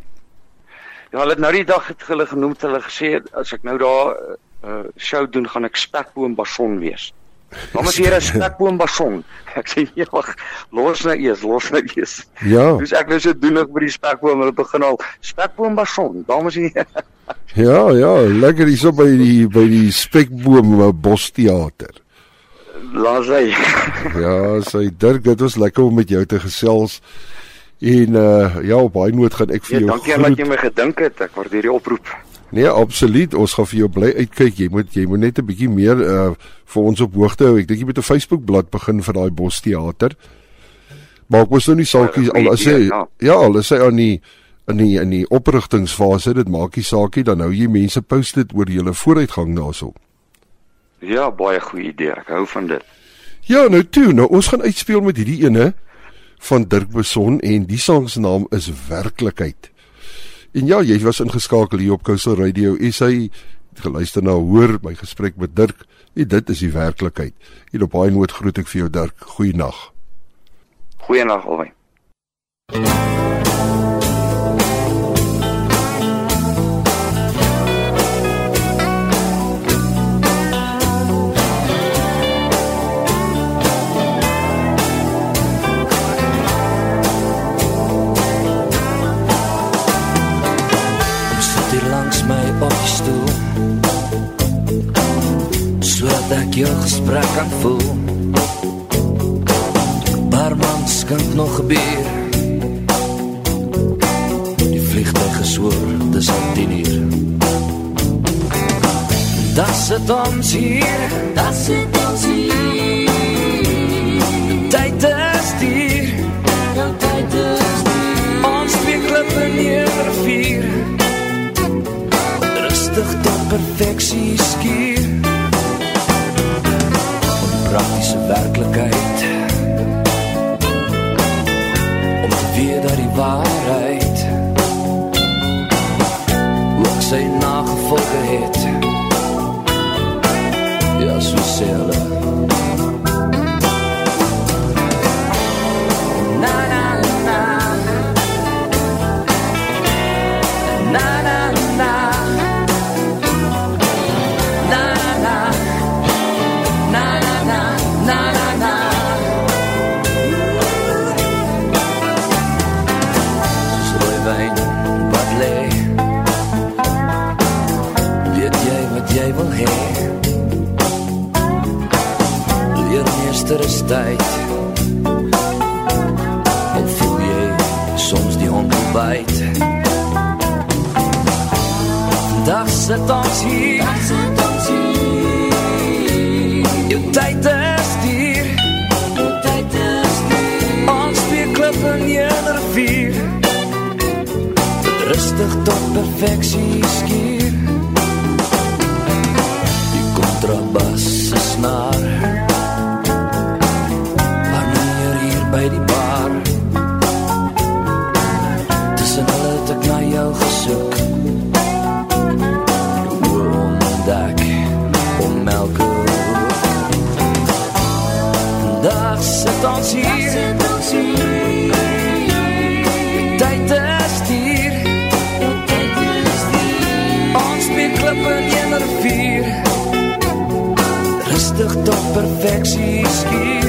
Ja, hulle het nou die dag het hulle genoem het hulle gesê as ek nou daar 'n uh, show doen gaan ek spekboom bason wees. Dan moet hier 'n spekboom bason. Ek sê nee, wag, los nou eers, los nou eers. Ja, Dus ek nou so doen ek by die spekboom, hulle begin al spekboom bason. Dames en here. ja, ja, lekker hierso by die by die spekboom eh, bosteater. Laat hy. Ja, sy Dirk, dit was lekker om met jou te gesels. En uh ja, op baie noot gaan ek vir Ja, jou dankie dat jy my gedink het. Ek waardeer die oproep. Nee, absoluut. Ons gaan vir jou bly uitkyk. Jy moet jy moet net 'n bietjie meer uh vir ons op hoogte hou. Ek dink jy moet 'n Facebook-blad begin vir daai Bosteater. Maar ek was nou nie saakie Ja, al as hy ja, ja. al is hy aan die in die in die oprigtingsfase, dit maak nie saakie dan hou jy mense post dit oor julle vooruitgang daarso. Ja, baie goeie idee. Ek hou van dit. Ja, nou toe, nou ons gaan uitspeel met hierdie ene van Dirk Beson en die sang se naam is Werklikheid. En ja, jy was ingeskakel hier op Coastal Radio. Is hy geluister na hoor my gesprek met Dirk. En dit is die werklikheid. Hier op baie noot groet ek vir jou Dirk. Goeienaand. Goeienaand albei. Jou gesprek kan voel. Barman skink nog gebeur. Die vliegtuig geswoor, dis al 10 uur. Das het ons hier, das het ons hier. Tyd is hier, jou tyd is hier Ons twee klippe neer rivier. Rustig tot perfeksie skuur. Praktiese werklikheid. Om te weet dat die waarheid ook sy nagevolge het. Ja, so sê hulle. Meester is tyd Of voel jy soms die hond byt Dag sit ons hier. Dag sit ons hier. Jou tyd is hier Jou tyd is hier Ons klip in een rivier. Rustig tot perfeksie skier rivier. Rustig tot perfectie skier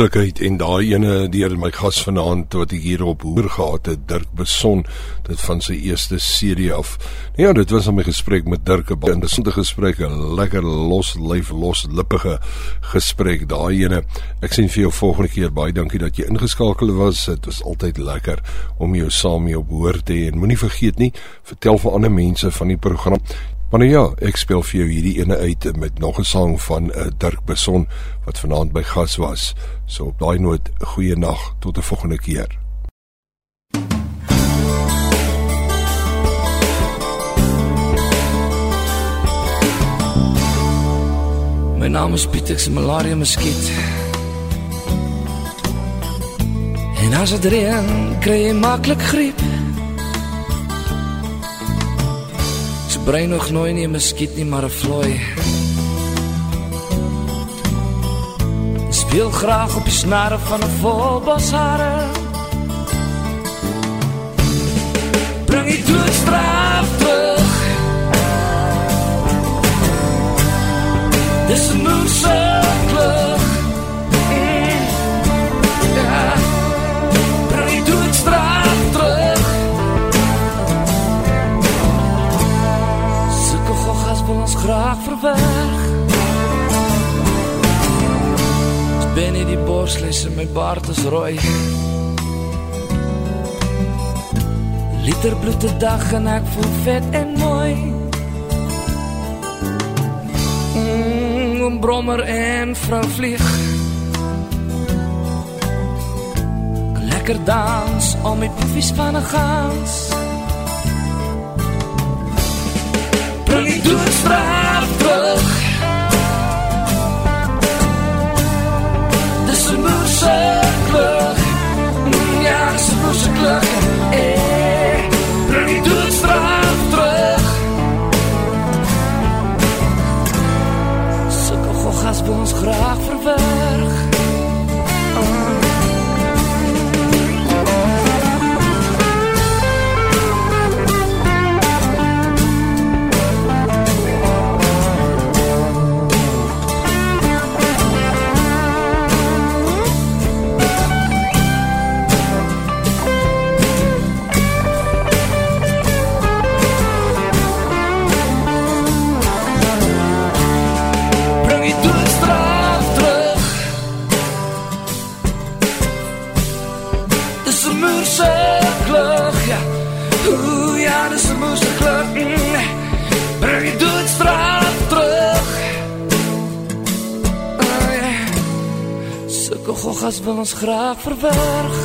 werklikheid en daai ene deur my gas vanaand wat ek hier op hoor gehad het Dirk Beson dit van sy eerste serie af. Nou ja, dit was 'n gesprek met Dirk 'n interessante gesprek, 'n lekker los lyf los lippige gesprek daai ene. Ek sien vir jou volgende keer baie dankie dat jy ingeskakel was. Dit was altyd lekker om jou saam mee op hoor te hê en moenie vergeet nie, vertel vir ander mense van die program. Maar nou ja, ek speel vir jou hierdie ene uit met nog 'n sang van 'n uh, eh, Dirk Beson wat vanaand by gas was. So op daai noot, goeie nag tot 'n volgende keer. My naam is Pieter se malaria muskiet. En as dit reën, kry jy maklik griep. Brein nog nooit nie 'n muskiet nie, maar 'n vlooi. Speel graag op die snare van 'n volbos hare. Bring die doodstraf terug. Dis 'n moonse graag verweg As ben nie die borsles in my baard is rooi Liter bloed die dag en ek voel vet en mooi. Mm, Oom Brommer en vrou Vlieg. Lekker dans om die puffies van een gans Bring die ons graag verwerg